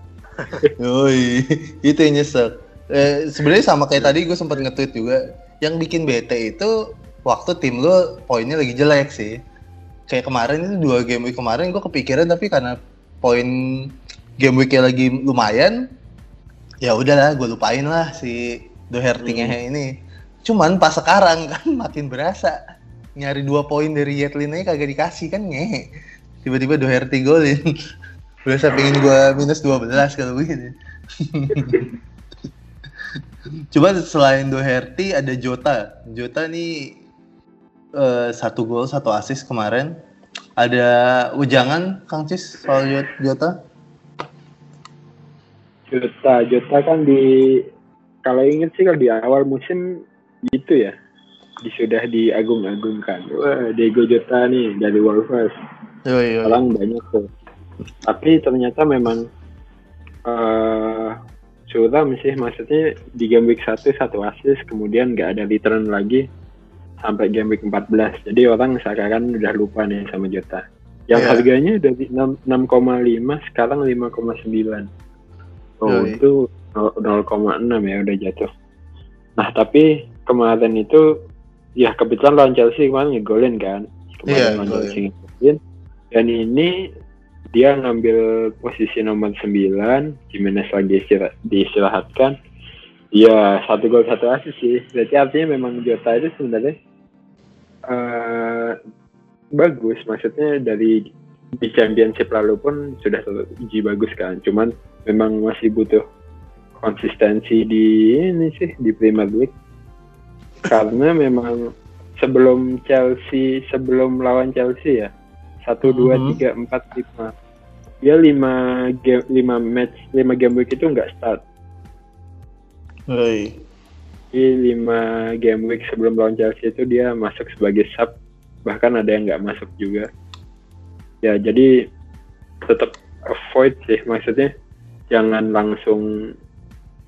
Oi, itu yang nyesek. Eh, sebenarnya sama kayak tadi gue sempat nge-tweet juga yang bikin bete itu waktu tim lo poinnya lagi jelek sih. Kayak kemarin itu dua game week kemarin gue kepikiran tapi karena poin game weeknya lagi lumayan, ya udahlah gue lupain lah si Doherty-nya hmm. ini. Cuman pas sekarang kan makin berasa nyari dua poin dari Yetlin aja kagak dikasih kan ngehe. Tiba-tiba Doherty golin. Berasa pengen gue minus 12 kalau begini. Coba selain Doherty ada Jota. Jota nih uh, satu gol satu assist kemarin. Ada ujangan Kang Cis soal Jota? Jota, Jota kan di kalau inget sih kalau di awal musim gitu ya, di, sudah diagung-agungkan. Wah, Diego Jota nih dari Wolves. Orang banyak tuh. Tapi ternyata memang uh, suram sih, maksudnya di game week 1 satu assist, kemudian nggak ada return lagi sampai game week 14. Jadi orang sekarang udah lupa nih sama Jota. Yang yeah. harganya dari 6,5 sekarang 5,9. Oh, yeah, itu 0,6 ya udah jatuh. Nah, tapi kemarin itu ya kebetulan lawan Chelsea kemarin ngegolin kan. Kemarin yeah, lawan Chelsea ngegolin. Dan ini dia ngambil posisi nomor 9, Jimenez lagi istirahat, diistirahatkan Iya, satu gol satu asis sih. Berarti artinya memang Jota itu sebenarnya uh, bagus. Maksudnya dari di championship lalu pun sudah teruji bagus kan. Cuman memang masih butuh konsistensi di ini sih di Premier League. Karena memang sebelum Chelsea, sebelum lawan Chelsea ya, satu dua mhm. tiga empat lima, dia lima game lima match lima game week itu nggak start. Di lima game week sebelum lawan Chelsea itu dia masuk sebagai sub, bahkan ada yang nggak masuk juga. Ya jadi tetap avoid sih maksudnya jangan langsung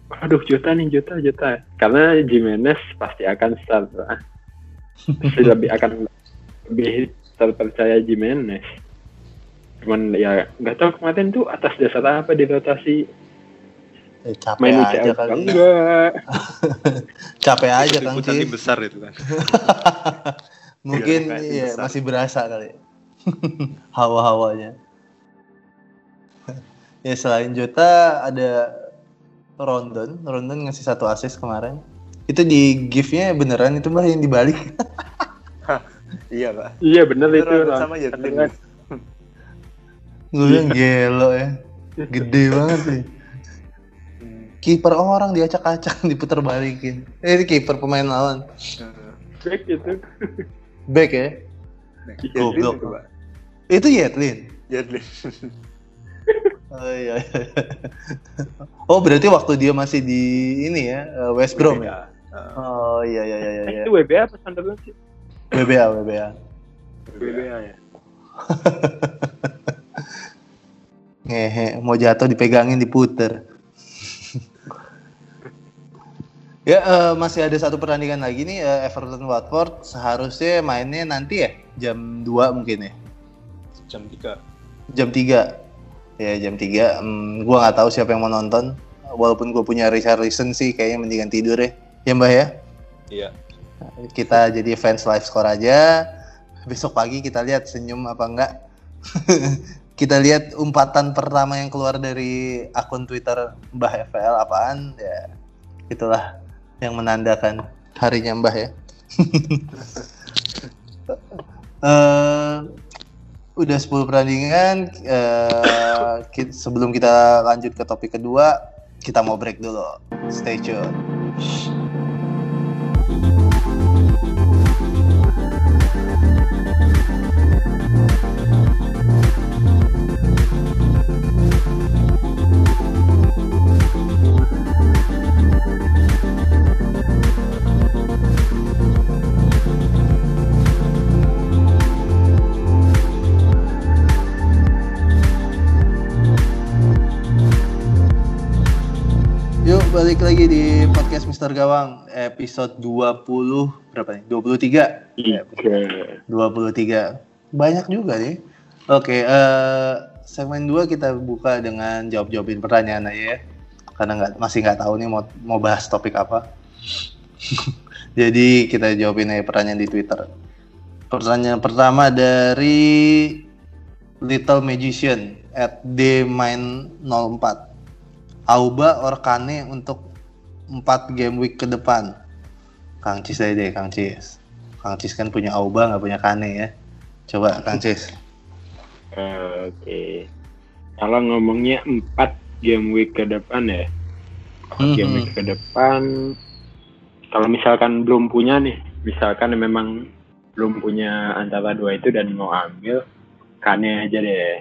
aduh juta nih juta juta karena Jimenez pasti akan start lah. pasti lebih akan lebih terpercaya Jimenez cuman ya nggak tahu kemarin tuh atas dasar apa di rotasi Eh, capek Main aja kali. Enggak. capek aja kan sih. besar itu kan. Mungkin iya, masih berasa kali. Hawa-hawanya. ya selain Jota ada Rondon, Rondon ngasih satu assist kemarin. Itu di gift-nya beneran itu mbak yang dibalik. Iya pak. Iya bener itu. Sama ya. Gue yang gelo ya. Gede banget sih kiper orang diacak-acak diputar balikin eh, ini kiper pemain lawan back itu back ya goblok itu Yetlin Yetlin Oh iya. oh berarti waktu dia masih di ini ya eh, West Brom ya? Oh iya iya iya iya. Itu WBA apa Sunderland sih? WBA WBA. WBA ya. Ngehe, mau jatuh dipegangin diputer. ya uh, masih ada satu pertandingan lagi nih uh, Everton Watford seharusnya mainnya nanti ya jam 2 mungkin ya. Jam 3. Jam 3 ya jam 3 hmm, gue nggak tahu siapa yang mau nonton walaupun gue punya Richarlison sih kayaknya mendingan tidur ya ya mbak ya iya kita jadi fans live score aja. Besok pagi kita lihat senyum apa enggak. Kita lihat umpatan pertama yang keluar dari akun Twitter Mbah FL apaan ya itulah yang menandakan harinya Mbah ya. Uh, udah 10 pertandingan uh, sebelum kita lanjut ke topik kedua kita mau break dulu. Stay tune balik lagi di podcast Mister Gawang episode 20 berapa nih? 23. Iya. 23. Banyak juga nih. Oke, uh, segmen 2 kita buka dengan jawab-jawabin pertanyaan aja ya. Karena nggak masih nggak tahu nih mau mau bahas topik apa. Jadi kita jawabin aja pertanyaan di Twitter. Pertanyaan pertama dari Little Magician at dmain04 Auba or Kane untuk 4 game week ke depan? Kang Cis aja deh, Kang Cis. Kang Cis kan punya Auba, nggak punya Kane ya. Coba Kang Cis. Uh, Oke. Okay. Kalau ngomongnya 4 game week ke depan ya. Mm-hmm. Game week ke depan kalau misalkan belum punya nih, misalkan memang belum punya antara dua itu dan mau ambil Kane aja deh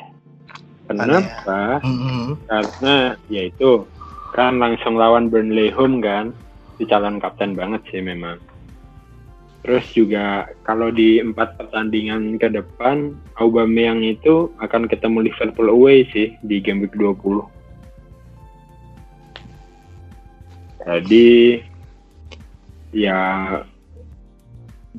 Kenapa? Mm-hmm. Karena ya itu kan langsung lawan Burnley home kan, di calon kapten banget sih memang. Terus juga kalau di empat pertandingan ke depan, Aubameyang itu akan ketemu Liverpool away sih di game week 20. Jadi ya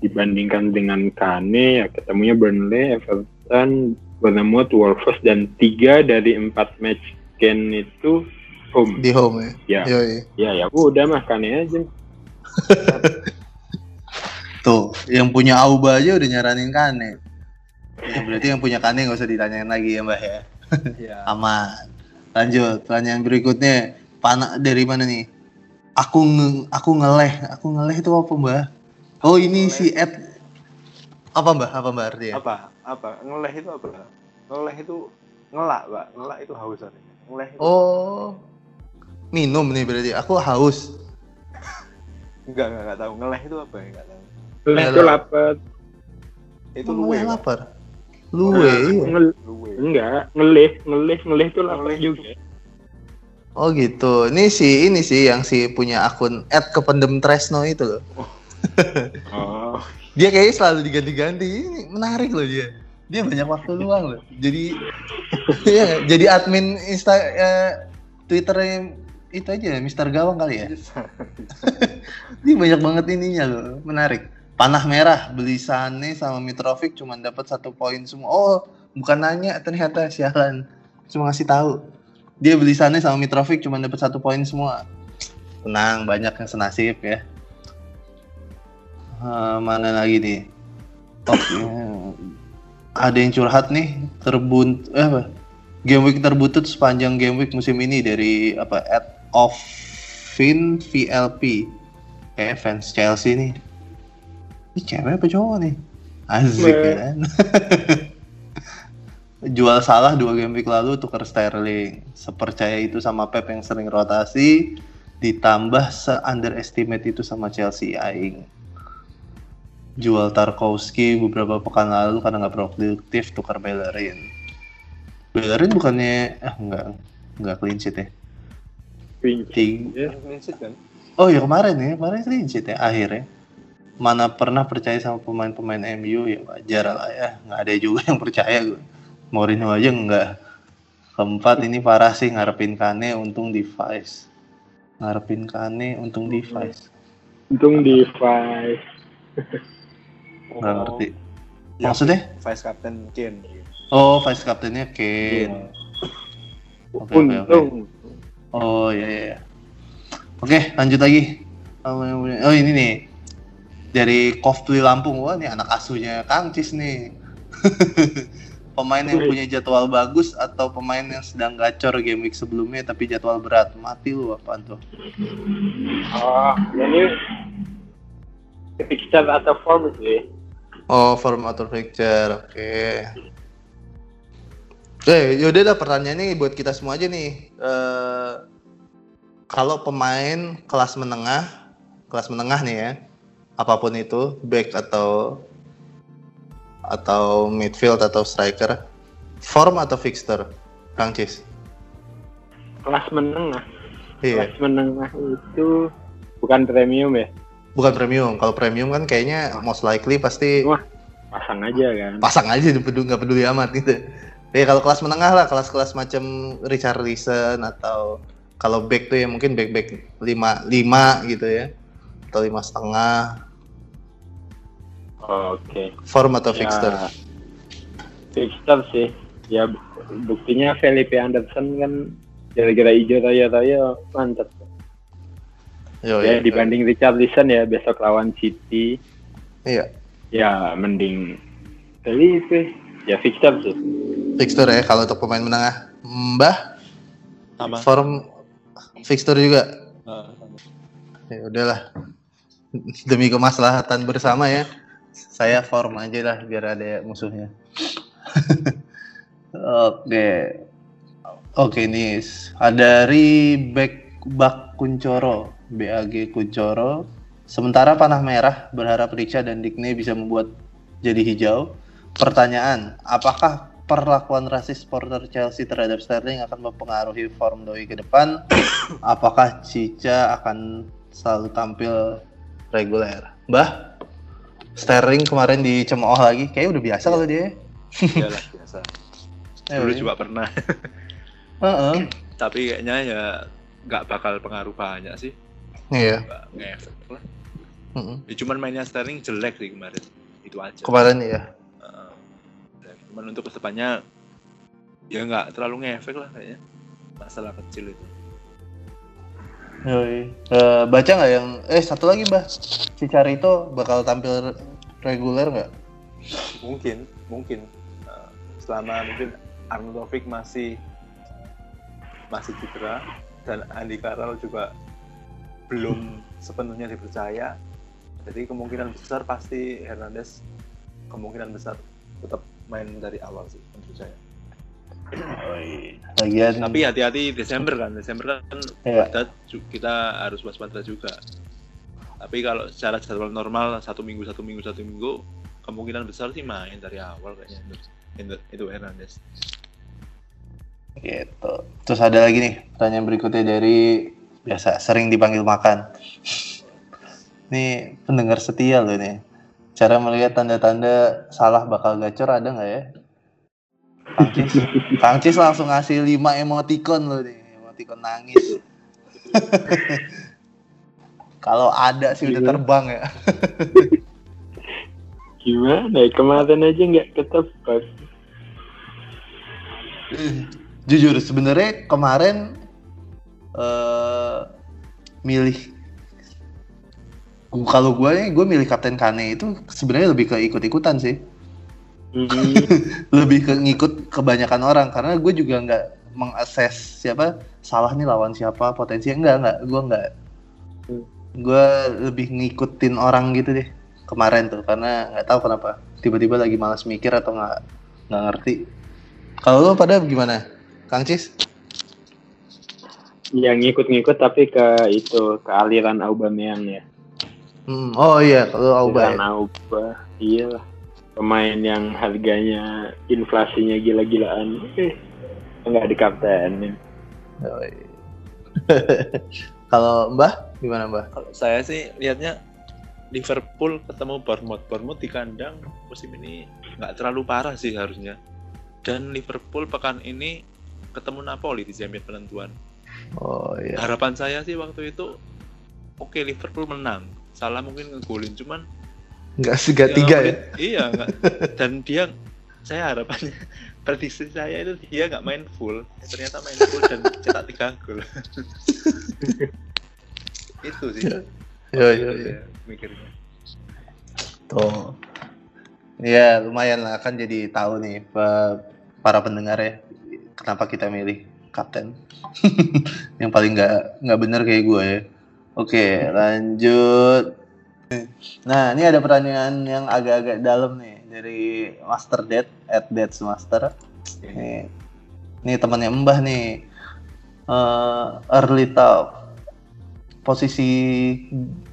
dibandingkan dengan Kane ya ketemunya Burnley, Everton, Bournemouth, Wolves dan tiga dari empat match game itu home. Di home ya. Ya, ya, ya udah mah Kane aja. Tuh, yang punya Auba aja udah nyaranin Kane. Ya, berarti yang punya Kane nggak usah ditanyain lagi ya Mbak ya. ya. Aman. Lanjut, pertanyaan berikutnya. Panak dari mana nih? Aku nge aku ngeleh, aku ngeleh itu apa Mbak? Oh ini ngeleh. si Ed apa Mbak? Apa Mbak artinya? Apa? Apa? Ngeleh itu apa? Ngeleh itu ngelak pak. Ngelak itu haus artinya ngeleh itu. Oh. Minum nih berarti. Aku haus. Enggak enggak enggak tahu. Ngeleh itu apa ya? Enggak tahu. Ngeleh itu lapar. Itu luwe lapar? Luwe ngel enggak ngeleh ngeleh ngeleh itu lapar juga. Oh gitu. Ini sih ini sih yang si punya akun at kependem Tresno itu loh. oh dia kayaknya selalu diganti-ganti. Ini menarik loh dia. Dia banyak waktu luang loh. Jadi ya jadi admin insta uh, twitternya itu aja Mister Gawang kali ya? Dia banyak banget ininya loh menarik. Panah merah beli Sane sama Mitrovic cuma dapat satu poin semua. Oh bukan nanya ternyata sialan. Cuma ngasih tahu. Dia beli Sane sama Mitrovic cuma dapat satu poin semua. Tenang banyak yang senasib ya uh, mana lagi nih? Top ada yang curhat nih terbunt eh, apa? Game week terbutut sepanjang game week musim ini dari apa at of Fin VLP kayak fans Chelsea nih. Ini cewek apa cowok nih? Asik kan? Jual salah dua game week lalu tukar Sterling. Sepercaya itu sama Pep yang sering rotasi ditambah se underestimate itu sama Chelsea aing jual Tarkowski beberapa pekan lalu karena nggak produktif tukar Bellerin. Bellerin bukannya ah enggak enggak clean sheet ya. Clean sheet. Ya, sheet kan. Oh ya kemarin ya, kemarin clean sheet ya akhirnya. Mana pernah percaya sama pemain-pemain MU ya wajar lah ya. Nggak ada juga yang percaya gue. Mourinho aja enggak. Keempat ini parah sih ngarepin Kane untung device. Ngarepin Kane untung device. Untung device. Nggak ngerti. Ya, Maksudnya? Vice Captain Kane. Oh, vice captainnya Kane. Iya. Oke, oke, oke. Oh iya iya. iya. Oke, lanjut lagi. Oh ini nih dari Koftli Lampung. Wah, ini anak asuhnya Kang Cis nih. pemain yang punya jadwal bagus atau pemain yang sedang gacor game week sebelumnya tapi jadwal berat. Mati lu apaan tuh? Oh, ini fixture atau form sih. Oh, form atau fixture. Oke. Eh, yaudah lah pertanyaannya buat kita semua aja nih. Eh, kalau pemain kelas menengah, kelas menengah nih ya, apa pun itu, back atau atau midfield atau striker, form atau fixture, Kang Cis? Kelas menengah. Iya, Kelas menengah itu bukan premium ya. Bukan premium. Kalau premium kan kayaknya most likely pasti Wah, pasang aja kan. pasang aja nggak peduli, amat gitu. Ya kalau kelas menengah lah, kelas-kelas macam Richard Leeson atau kalau back tuh ya mungkin back back lima lima gitu ya atau lima setengah Oke. form atau Ya, fixture. Fixture sih. Ya buktinya Felipe Anderson kan gara-gara hijau raya-raya mantap. Yo, ya iya, dibanding Richard Leeson ya besok lawan City iya ya mending Felipe ya fixture sih. fixture ya kalau untuk pemain menengah. Mbah Sama. form fixture juga. Sama. Ya udahlah. Demi kemaslahatan bersama ya. Saya form aja lah biar ada musuhnya. Oke. Oke nih ada dari back bak Kuncoro, BAG Kuncoro. Sementara panah merah berharap Richa dan Digne bisa membuat jadi hijau. Pertanyaan, apakah perlakuan rasis supporter Chelsea terhadap Sterling akan mempengaruhi form Doi ke depan? Apakah Cica akan selalu tampil reguler? Mbah, Sterling kemarin dicemooh lagi, kayaknya udah biasa kalau dia. Iyalah biasa. Eh, Dulu iya. juga pernah. Heeh. Tapi kayaknya ya nggak bakal pengaruh banyak sih. Iya. Nggak ngefek lah. Mm-mm. Ya, cuman mainnya Sterling jelek sih kemarin. Itu aja. Kemarin ya. Heeh. Dan cuman untuk ke depannya ya nggak terlalu ngefek lah kayaknya. Masalah kecil itu. Yoi. Eh, baca nggak yang eh satu lagi mbah Cicarito bakal tampil reguler nggak? Mungkin, mungkin Nah, selama mungkin Arnautovic masih masih cedera dan Andy Carroll juga belum sepenuhnya dipercaya. Jadi kemungkinan besar pasti Hernandez kemungkinan besar tetap main dari awal sih menurut saya. Lagian Tapi hati-hati Desember kan, Desember kan Iya. kita, kita harus waspada juga. Tapi kalau secara jadwal normal satu minggu satu minggu satu minggu kemungkinan besar sih main dari awal kayaknya itu, itu Hernandez. gitu. Terus ada lagi nih pertanyaan berikutnya dari biasa sering dipanggil makan. Nih pendengar setia loh nih. Cara melihat tanda-tanda salah bakal gacor ada nggak ya? Kang Cis, Kang Cis langsung ngasih 5 emoticon loh nih, emoticon nangis. Kalau ada sih udah terbang ya. Gimana ya kemarin aja nggak ketebak. Jujur sebenarnya kemarin eh milih. Kalau gue nih gue milih Kapten Kane itu sebenarnya lebih ke ikut-ikutan sih. Hmm, lebih ke ngikut kebanyakan orang karena gue juga nggak mengakses siapa salah nih lawan siapa potensi enggak enggak gue nggak. Hmm. gue lebih ngikutin orang gitu deh kemarin tuh karena nggak tahu kenapa. Tiba-tiba lagi malas mikir atau nggak nggak ngerti. Kalau lo pada gimana? Kang Cis ya ngikut-ngikut tapi ke itu ke aliran Aubameyang ya. Hmm, oh iya kalau Auba Aliran ya. Auba, iyalah. Pemain yang harganya inflasinya gila-gilaan. Eh, nggak di kaptenin kalau Mbah gimana Mbah kalau saya sih lihatnya Liverpool ketemu Bournemouth Bournemouth di kandang musim ini nggak terlalu parah sih harusnya dan Liverpool pekan ini ketemu Napoli di semi penentuan oh iya. Harapan saya sih waktu itu oke okay, Liverpool menang. Salah mungkin ngegolin cuman nggak tiga tiga ya? Iya nggak. Dan dia saya harapannya prediksi saya itu dia nggak main full. Ternyata main full dan cetak tiga gol. Itu sih. Ya ya ya mikirnya. Tuh. Ya lumayan lah kan jadi tahu nih para pendengar ya kenapa kita milih kapten. Yang paling nggak nggak benar kayak gue ya. Oke lanjut. Nah ini ada pertanyaan yang agak-agak dalam nih dari Master Dead at Dead Master. Ini ini temannya Mbah nih. Uh, early talk posisi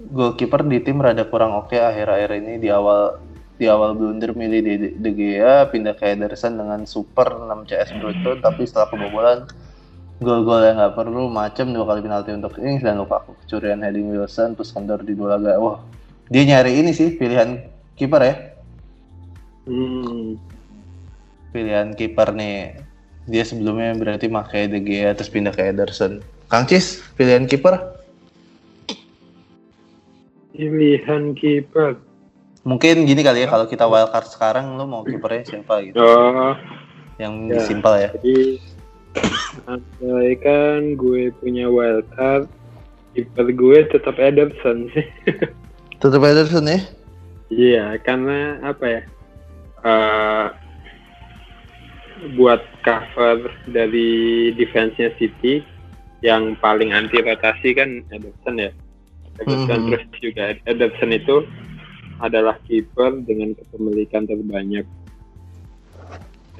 goalkeeper di tim rada kurang oke okay akhir-akhir ini. Di awal di awal blunder milih di De Gea pindah ke Ederson dengan super 6 CS brutal tapi setelah kebobolan gol-gol yang nggak perlu macam dua kali penalti untuk ini dan lupa kecurian heading Wilson terus kendor di dua laga wah dia nyari ini sih pilihan kiper ya hmm. pilihan kiper nih dia sebelumnya berarti pakai De Gea terus pindah ke Ederson Kang Cis pilihan kiper Pilihan kiper. Mungkin gini kali ya kalau kita wildcard sekarang lo mau kipernya siapa gitu. Oh. Yang ya, simpel ya. Jadi kan gue punya wildcard kiper gue tetap Ederson sih. tetap Ederson ya? Iya, karena apa ya? Uh, buat cover dari defense-nya City yang paling anti rotasi kan Ederson ya. Ederson hmm. terus juga Ederson itu adalah kiper dengan kepemilikan terbanyak.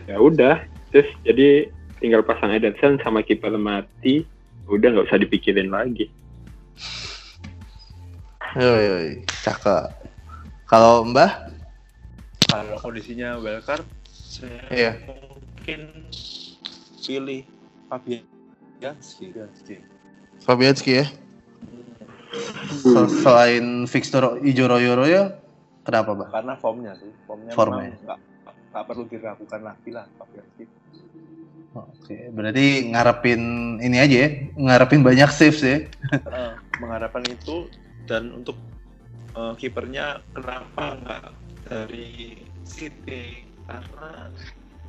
Ya udah, terus jadi tinggal pasang Ederson sama kiper mati, udah nggak usah dipikirin lagi. Yoi, cakep. Kalau Mbah? Kalau kondisinya wildcard, saya iya. mungkin pilih Fabianski. Fabianski ya? Selain fixture Ijo Royo Royo, kenapa, Bah? Karena formnya sih. Formnya, formnya. Nggak, nggak perlu diragukan lagi lah Fabianski. Oke, berarti ngarepin ini aja ya, ngarepin banyak saves ya. uh, mengharapkan itu dan untuk uh, kipernya kenapa nggak dari City karena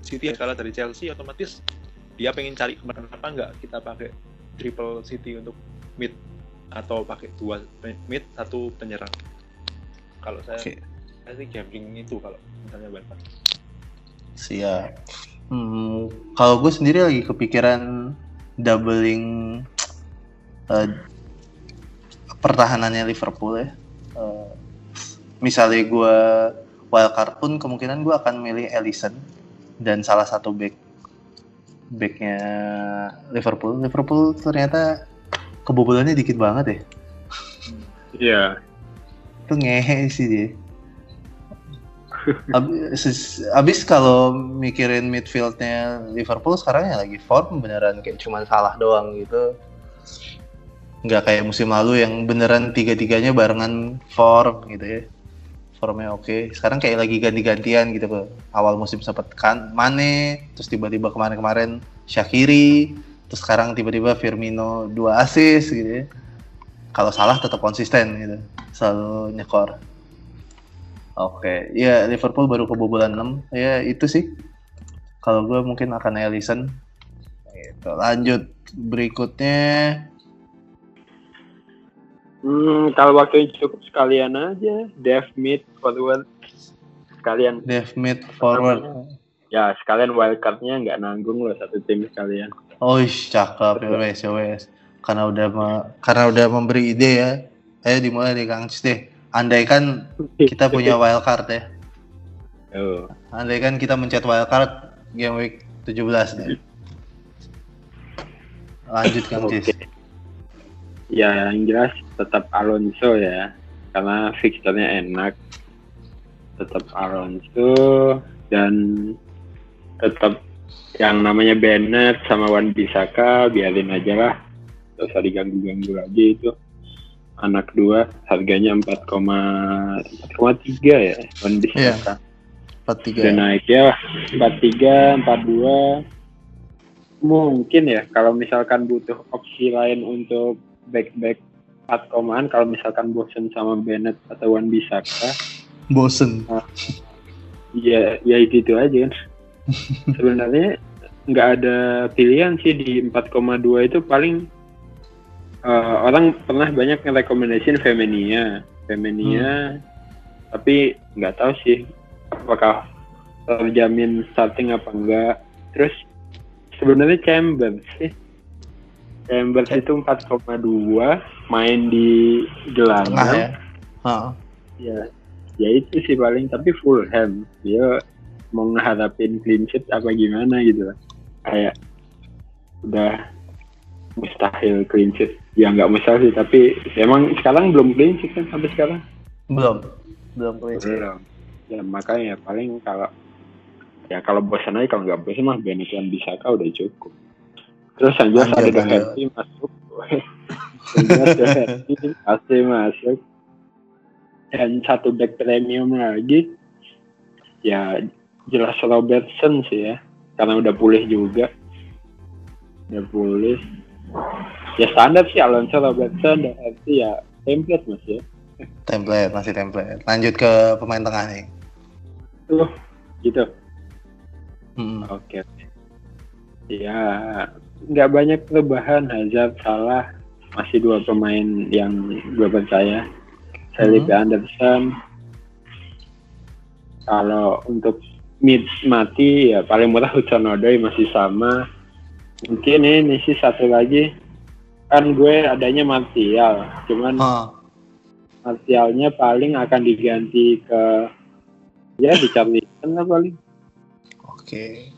City yang kalah dari Chelsea otomatis dia pengen cari ke mana apa nggak kita pakai triple City untuk mid atau pakai dua mid satu penyerang kalau saya okay. saya sih gambling itu kalau misalnya Barca siap hmm, kalau gue sendiri lagi kepikiran doubling uh, pertahanannya Liverpool ya uh, misalnya gue wildcard pun kemungkinan gue akan milih Ellison dan salah satu back backnya Liverpool Liverpool ternyata kebobolannya dikit banget ya. Iya. Yeah. Itu ngehe sih dia. Abis, abis kalau mikirin midfieldnya Liverpool sekarang ya lagi form beneran kayak cuman salah doang gitu. Nggak kayak musim lalu yang beneran tiga-tiganya barengan form gitu ya. Formnya oke. Okay. sekarang kayak lagi ganti-gantian gitu awal musim sempat kan Mane terus tiba-tiba kemarin-kemarin Shakiri terus sekarang tiba-tiba Firmino dua assist gitu ya. Kalau salah tetap konsisten gitu selalu nyekor oke. Okay. ya Liverpool baru kebobolan 6 ya itu sih. Kalau gue mungkin akan Ellison gitu. lanjut. Berikutnya. Hmm, kalau waktu cukup sekalian aja Dev mid forward. Sekalian. Dev mid forward. Ya sekalian wildcardnya nggak nanggung loh satu tim sekalian. Oh, cakep. Ya wes, ya wes. Karena udah karena udah memberi ide ya. Ayo dimulai deh Kang Cis deh. Andai kan kita punya wild card ya. Oh. Andai kan kita mencet wild card game week 17 nih. Lanjut Kang Cis. Okay. Ya, yang jelas tetap Alonso ya. Karena fixturnya enak. Tetap Alonso dan tetap yang namanya Bennett sama Wan Bisaka biarin aja lah terus diganggu-ganggu lagi itu anak dua harganya 4,3 ya Wan Bisaka yeah. 43 udah naik ya 43 42 mungkin ya kalau misalkan butuh opsi lain untuk back back 4 komaan kalau misalkan bosen sama Bennett atau Wan Bisaka. Bosen. Iya, ya itu itu aja kan. Sebenarnya nggak ada pilihan sih di 4,2 itu paling uh, orang pernah banyak ngerekomendasiin Femenia, Femenia, hmm. tapi nggak tahu sih apakah terjamin starting apa enggak. Terus sebenarnya Chambers sih. Chambers okay. itu 4,2 main di gelandang. ya. Uh. Ya, ya itu sih paling tapi full ham dia mau ngeharapin clean sheet apa gimana gitu kayak udah mustahil clean sheet. Ya nggak mustahil sih tapi emang sekarang belum clean sheet kan sampai sekarang? Belum. Belum clean sheet. Belum. Ya makanya paling kalau ya kalau bosan aja kalau nggak bosan mah Bennett yang bisa kau udah cukup. Terus Sanjos ada Doherty masuk Sanjos Doherty pasti masuk. Dan satu back premium lagi ya jelas Robertson sih ya. Karena udah pulih juga. Udah pulih ya standar sih Alonso Robertson dan arti ya template masih ya. Template masih template. Lanjut ke pemain tengah nih. Tuh gitu. Hmm. oke. Okay. ya nggak banyak perubahan. Hazard salah. Masih dua pemain yang gue percaya. Felipe hmm. Anderson. Kalau untuk mid mati ya paling murah Hudson Odoi masih sama mungkin ini sih satu lagi kan gue adanya Martial cuman huh. Martialnya paling akan diganti ke ya di Charlton lah paling oke okay.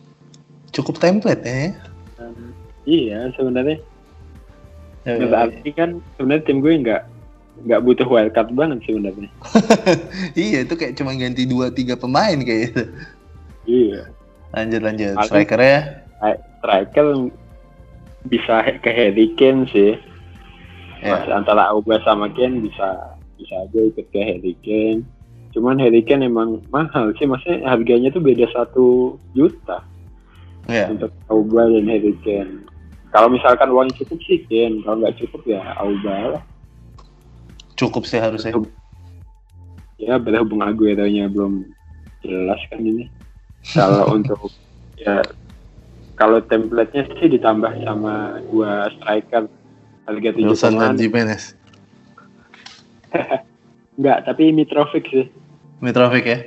cukup template ya um, iya sebenarnya ya, berarti kan sebenarnya tim gue nggak nggak butuh wildcard banget sebenarnya. iya itu kayak cuma ganti dua tiga pemain kayak gitu. Iya. Lanjut lanjut. Striker ya? Striker bisa ke Harry Kane sih. Mas, antara Auba sama Kane bisa bisa aja ikut ke Harry Kane. Cuman Harry Kane emang mahal sih, maksudnya harganya tuh beda satu juta. Ya. Untuk Auba dan Harry Kane. Kalau misalkan uang cukup sih Kane, kalau nggak cukup ya Auba lah cukup sih harusnya ya berhubung Aguero-nya belum jelas kan ini kalau untuk ya kalau template-nya sih ditambah sama dua striker harga tujuh Wilson dan Jimenez Enggak, tapi Mitrovic sih. Mitrovic ya?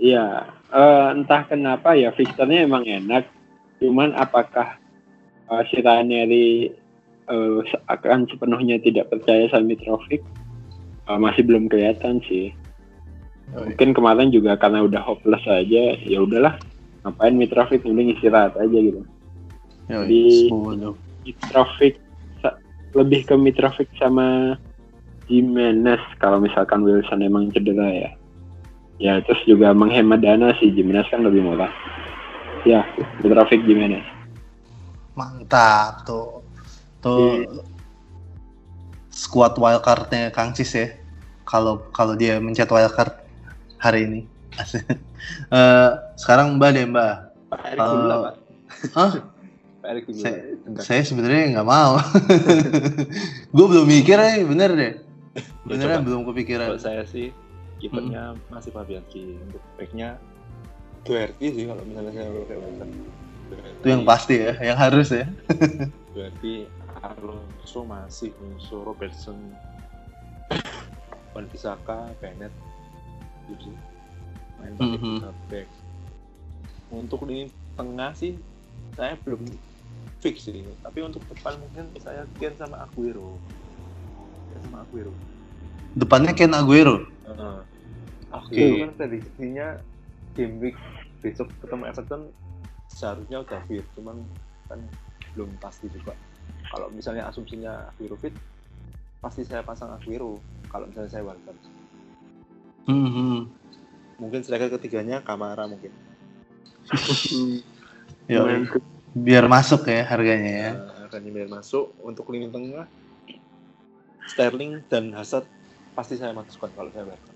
Iya, uh, entah kenapa ya fixturnya emang enak. Cuman apakah uh, si Ranieri uh, akan sepenuhnya tidak percaya sama Mitrovic uh, masih belum kelihatan sih. Oh, iya. Mungkin kemarin juga karena udah hopeless aja, ya udahlah ngapain Mitrovic mending istirahat aja gitu. Oh, Jadi Mitrovic lebih ke Mitrovic sama Jimenez kalau misalkan Wilson emang cedera ya. Ya terus juga menghemat dana sih Jimenez kan lebih murah. Ya Mitrovic Jimenez. Mantap tuh tuh yeah. squad wildcardnya Kang Cis ya kalau kalau dia mencet wildcard hari ini uh, sekarang Mbak deh Mbak. Pak Erik uh, dulu Pak? Pak dulu saya, saya sebenarnya nggak mau. Gue belum mikir ya bener deh. Beneran ya, belum kepikiran. kalau saya sih kipernya hmm. masih Fabianski. Untuk backnya Doherty sih kalau misalnya saya kayak itu yang pasti ya yang harus ya. Doherty Alonso masih Alonso Robertson Wan Bisaka Bennett gitu main pakai mm -hmm. back untuk di tengah sih saya belum fix sih tapi untuk depan mungkin saya Ken sama Aguero. Ken sama Aguero. Depannya Ken Aguero? Uh, Aguero okay. kan prediksinya game week besok ketemu Everton seharusnya udah fit. Cuman kan belum pasti juga. Kalau misalnya asumsinya Aguero fit pasti saya pasang Aguero. Kalau misalnya saya wildcard mm-hmm. Mungkin striker ketiganya Kamara mungkin Yo, biar masuk ya harganya ya. Nah, harganya biar masuk untuk lini tengah Sterling dan Hazard pasti saya masukkan kalau saya bayar.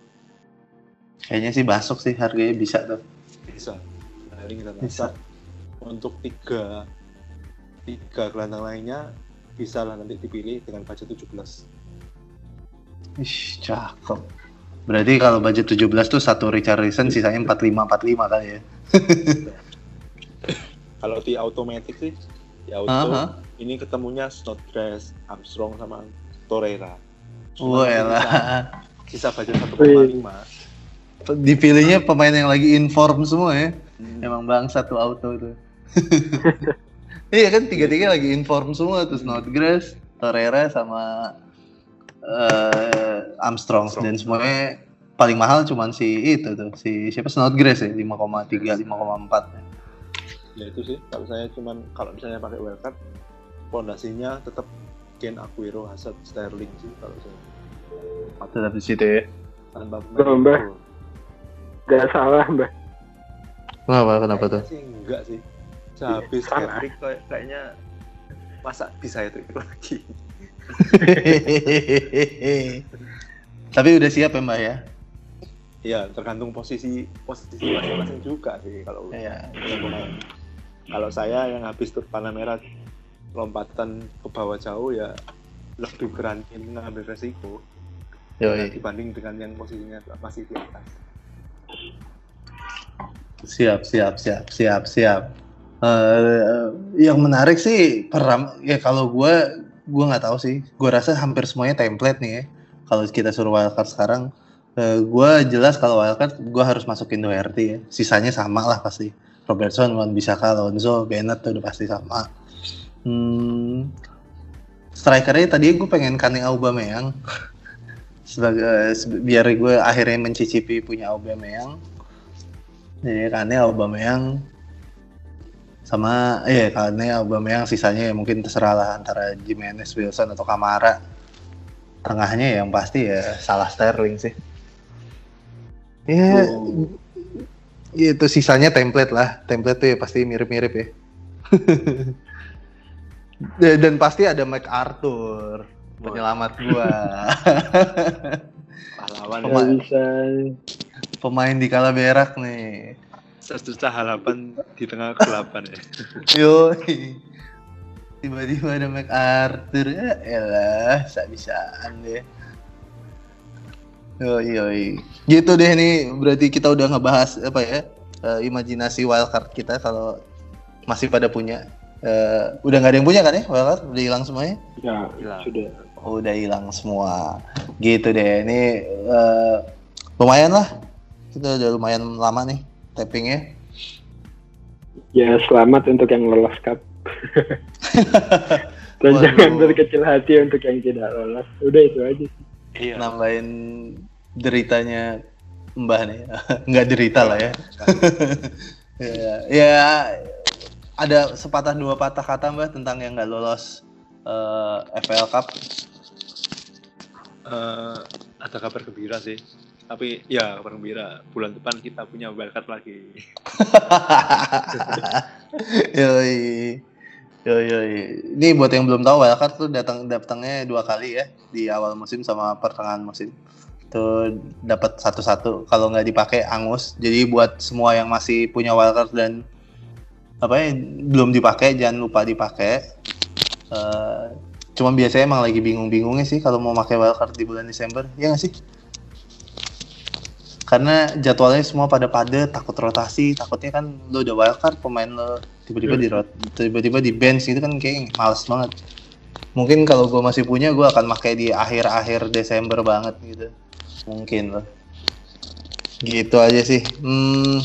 Kayaknya sih masuk sih harganya bisa tuh. Bisa. Sterling dan Hazard untuk tiga tiga gelandang lainnya bisa lah nanti dipilih dengan budget 17. Ih, cakep. Berarti kalau budget 17 tuh satu Richarlison sisanya 45 45 kali ya. kalau di automatic sih di auto uh -huh. ini ketemunya Snodgrass, Armstrong sama Torreira. Wah, elah. Sisa budget 1,5. Dipilihnya pemain yang lagi inform semua ya. Hmm. Emang bang satu auto itu. iya kan tiga-tiga lagi inform semua tuh Snodgrass, Torreira sama uh, Armstrong. Armstrong. Dan semuanya paling mahal cuman si itu tuh si siapa Snodgrass ya 5,3 5,4 ya itu sih. Kalau saya cuman kalau misalnya pakai wildcard pondasinya tetap Ken Aguero Hazard Sterling sih kalau saya. Tetap di situ ya. Tanpa mbak nggak salah mbak kenapa kenapa tuh? Sih enggak sih. Sehabis kayak, kayaknya masa bisa itu lagi Tapi udah siap ya Mbak ya? Iya, tergantung posisi posisi masing-masing juga sih kalau ya. pemain. Kalau saya yang habis tur panah merah lompatan ke bawah jauh ya lebih berani mengambil resiko Yoi. dibanding dengan yang posisinya masih di atas. Siap, siap, siap, siap, siap. Uh, yang menarik sih peram ya kalau gue gue nggak tahu sih. Gue rasa hampir semuanya template nih ya. Kalau kita suruh wildcard sekarang uh, gue jelas kalau wildcard gue harus masukin Doherty ya. Sisanya sama lah pasti. Robertson Wan Bisaka Alonso Bennett tuh udah pasti sama. Hmm, strikernya tadi gue pengen Kane Aubameyang. Sebagai biar gue akhirnya mencicipi punya Aubameyang. Jadi Kane Aubameyang sama iya karena Aubameyang sisanya ya mungkin terserah lah antara Jimenez, Wilson atau Kamara. Tengahnya yang pasti ya salah Sterling sih. Ya, oh. itu sisanya template lah. Template tuh ya pasti mirip-mirip ya. Dan pasti ada MacArthur, penyelamat gua. Pahlawan pemain, bisa. Pemain di kala berak nih sesusah harapan di tengah kegelapan ya. Yo, tiba-tiba ada MacArthur ya elah bisa bisaan deh. Yo yo gitu deh nih berarti kita udah ngebahas apa ya uh, imajinasi wildcard kita kalau masih pada punya uh, udah nggak ada yang punya kan ya wildcard udah hilang semuanya? Ya sudah. Oh, udah hilang semua. Gitu deh. Ini uh, lumayan lah. Kita udah lumayan lama nih tappingnya? Ya selamat untuk yang lolos cup. Dan Waduh. jangan berkecil hati untuk yang tidak lolos. Udah itu aja sih. Iya. Nambahin deritanya Mbah nih. Nggak derita lah ya. ya. ya ada sepatah dua patah kata Mbah tentang yang nggak lolos uh, eh, FPL Cup. Uh, ada kabar gembira sih tapi ya kabar gembira bulan depan kita punya wildcard lagi. Yoi. Yoi yoi. Ini buat yang belum tahu wildcard tuh datang datangnya dua kali ya di awal musim sama pertengahan musim. Tuh dapat satu-satu. Kalau nggak dipakai angus. Jadi buat semua yang masih punya wildcard dan apa ya belum dipakai jangan lupa dipakai. Uh, cuma biasanya emang lagi bingung-bingungnya sih kalau mau pakai wildcard di bulan Desember. Ya nggak sih karena jadwalnya semua pada padat takut rotasi takutnya kan lo udah wildcard pemain lo tiba-tiba di tiba-tiba di bench itu kan kayak males banget. Mungkin kalau gue masih punya gue akan pakai di akhir-akhir Desember banget gitu. Mungkin loh gitu aja sih. Hmm,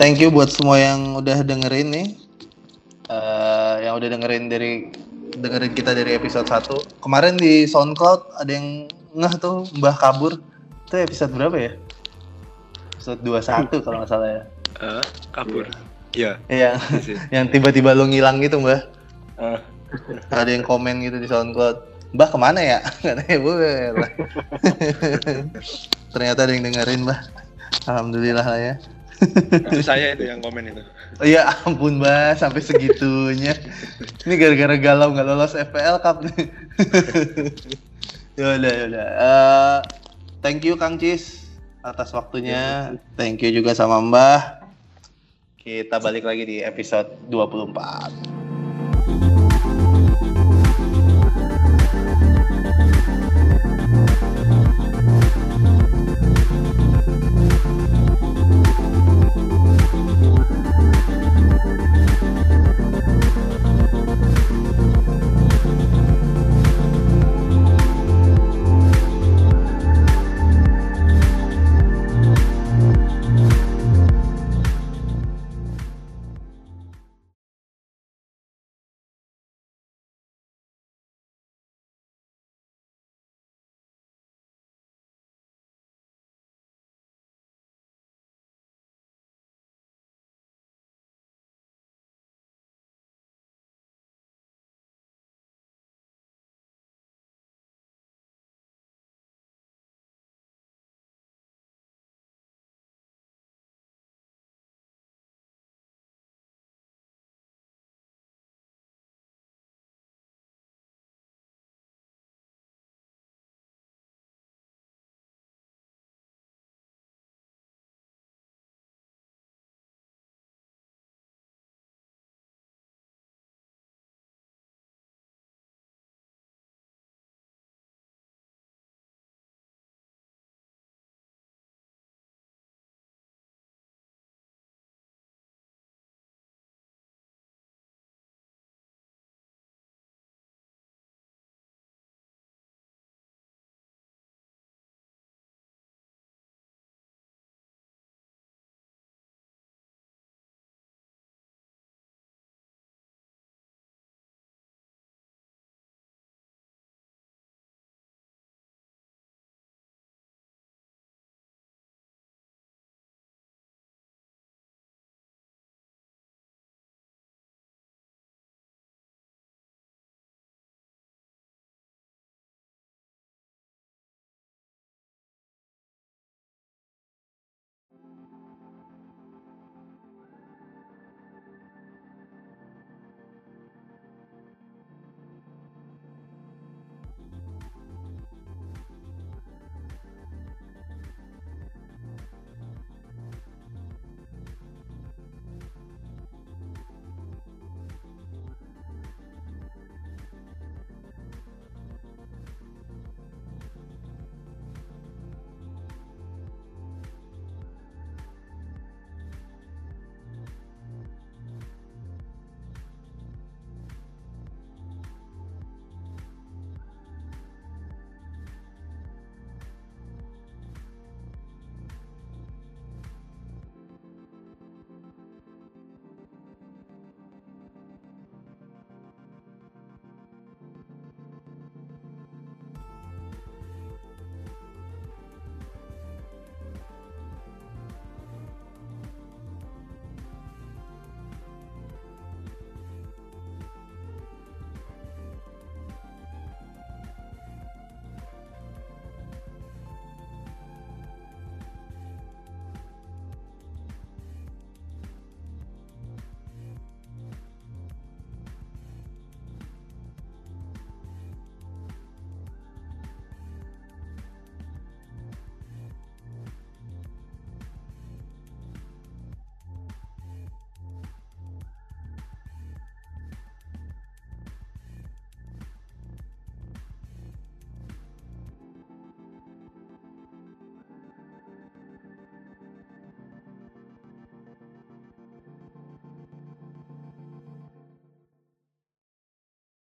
thank you buat semua yang udah dengerin nih. Uh, yang udah dengerin dari dengerin kita dari episode 1 kemarin di SoundCloud ada yang ngeh tuh Mbah Kabur. Itu episode berapa ya episode 21 kalau nggak salah ya. Uh, kabur. Iya. Yeah. Iya. yang tiba-tiba lu ngilang gitu, Mbah. Uh. Ada yang komen gitu di SoundCloud. Mbah ke mana ya? Ternyata ada yang dengerin, Mbah. Alhamdulillah lah ya. Saya itu yang komen itu. Iya ampun mbak sampai segitunya. Ini gara-gara galau nggak lolos FPL Cup nih. yaudah yaudah. Uh, eh, thank you Kang Cis atas waktunya. Iya, iya. Thank you juga sama Mbah. Kita balik lagi di episode 24.